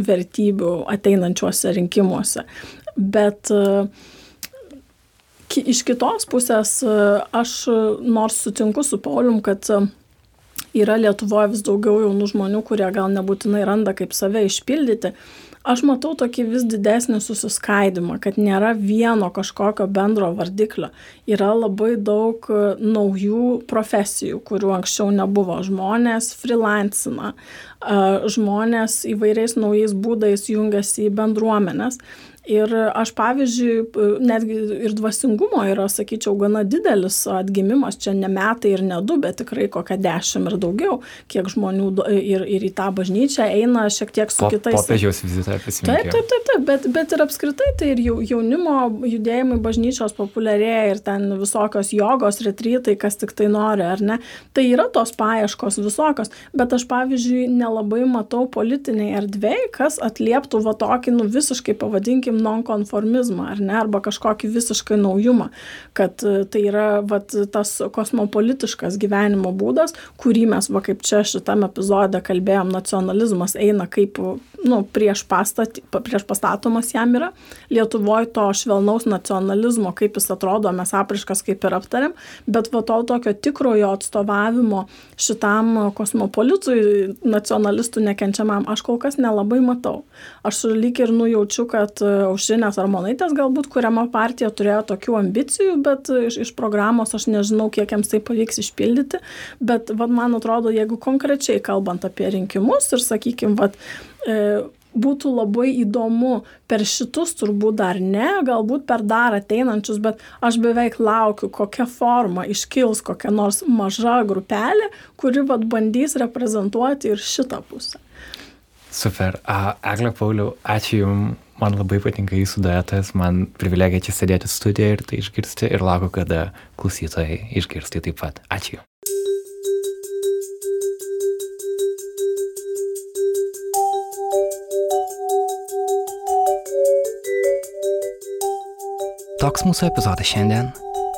vertybių ateinančiuose rinkimuose. Bet e, iš kitos pusės e, aš nors sutinku su Paulium, kad yra Lietuvoje vis daugiau jaunų žmonių, kurie gal nebūtinai randa kaip save išpildyti, aš matau tokį vis didesnį susiskaidimą, kad nėra vieno kažkokio bendro vardiklio. Yra labai daug e, naujų profesijų, kurių anksčiau nebuvo. Žmonės freelancina, žmonės įvairiais naujais būdais jungiasi į bendruomenės. Ir aš, pavyzdžiui, netgi ir dvasingumo yra, sakyčiau, gana didelis atgimimas, čia ne metai ir ne du, bet tikrai kokia dešimt ir daugiau, kiek žmonių ir, ir į tą bažnyčią eina šiek tiek su po, kitais. Popiežiaus vizitą prisimenu. Taip, taip, taip, taip bet, bet ir apskritai tai ir jaunimo judėjimai bažnyčios populiarėja ir ten visokios jogos, retrytai, kas tik tai nori, ar ne. Tai yra tos paieškos visokios, bet aš, pavyzdžiui, nelabai matau politiniai erdvėjai, kas atlieptų va tokį, nu visiškai pavadinkime, sakykim, nonkonformizmą, ar ne, arba kažkokį visiškai naujumą, kad e, tai yra vat, tas kosmopolitiškas gyvenimo būdas, kurį mes, va kaip čia šitame epizode kalbėjom, nacionalizmas eina kaip nu, prieš, pastaty, prieš pastatomas jam yra. Lietuvoje to švelnaus nacionalizmo, kaip jis atrodo, mes apriškas kaip ir aptarėm, bet va to tokio tikrojo atstovavimo šitam kosmopolitui, nacionalistų nekenčiamam, aš kol kas nelabai matau. Aš lyg ir nujaučiu, kad Aušrinės Armonaitės galbūt kuriama partija turėjo tokių ambicijų, bet iš, iš programos aš nežinau, kiek jiems tai pavyks išpildyti, bet vad man atrodo, jeigu konkrečiai kalbant apie rinkimus ir sakykime, vad e, būtų labai įdomu per šitus turbūt dar ne, galbūt per dar ateinančius, bet aš beveik laukiu, kokia forma iškils kokia nors maža grupelė, kuri vad bandys reprezentuoti ir šitą pusę. Super. A, Egle Pauliu, ačiū Jums man labai patinka jūsų duetas, man privilegija čia sėdėti studijoje ir tai išgirsti ir laukiu, kada klausytojai išgirsti taip pat. Ačiū. Toks mūsų epizodas šiandien.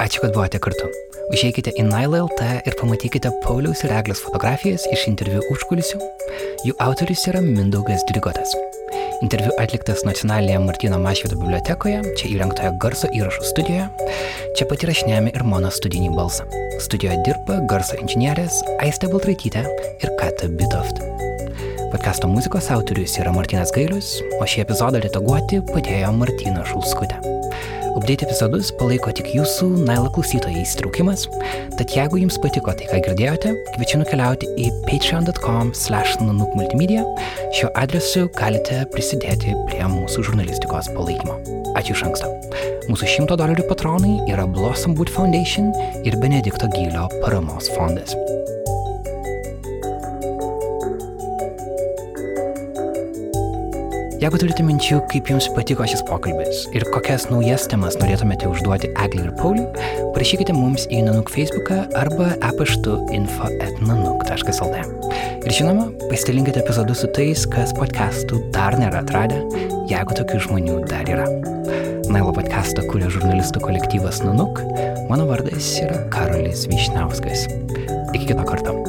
Ačiū, kad buvote kartu. Užeikite į Nail.lt ir pamatykite Pauliaus ir Eglės fotografijas iš interviu užkulisių. Jų autorius yra Mindaugas Drigotas. Interviu atliktas nacionalinėje Martino Mašvido bibliotekoje, čia įrengtoje garso įrašų studijoje. Čia pat įrašinėjame ir mano studinį balsą. Studijoje dirba garso inžinierės Aistė Baltraitytė ir Kata Bitoft. Podkasto muzikos autorius yra Martinas Gailius, o šį epizodą redaguoti padėjo Martina Šulskutė. Update epizodus palaiko tik jūsų Nailo klausytojai įsitraukimas, tad jeigu jums patiko tai, ką girdėjote, kviečiu nukeliauti į patreon.com slash nanukmultimedia. Šiuo adresu galite prisidėti prie mūsų žurnalistikos palaikymo. Ačiū iš anksto. Mūsų 100 dolerių patronai yra Blossom Wood Foundation ir Benedikto Gylio paramos fondas. Jeigu turite minčių, kaip jums patiko šis pokalbis ir kokias naujas temas norėtumėte užduoti Eglį ir Pauliui, parašykite mums į Nanuk Facebooką arba e-paštu info.nanuk.lt. Ir žinoma, pasidalinkite epizodus su tais, kas podcastų dar nėra atradę, jeigu tokių žmonių dar yra. Nailo podcastą kuria žurnalistų kolektyvas Nanuk, mano vardas yra Karolis Vyšniauskas. Iki kito karto.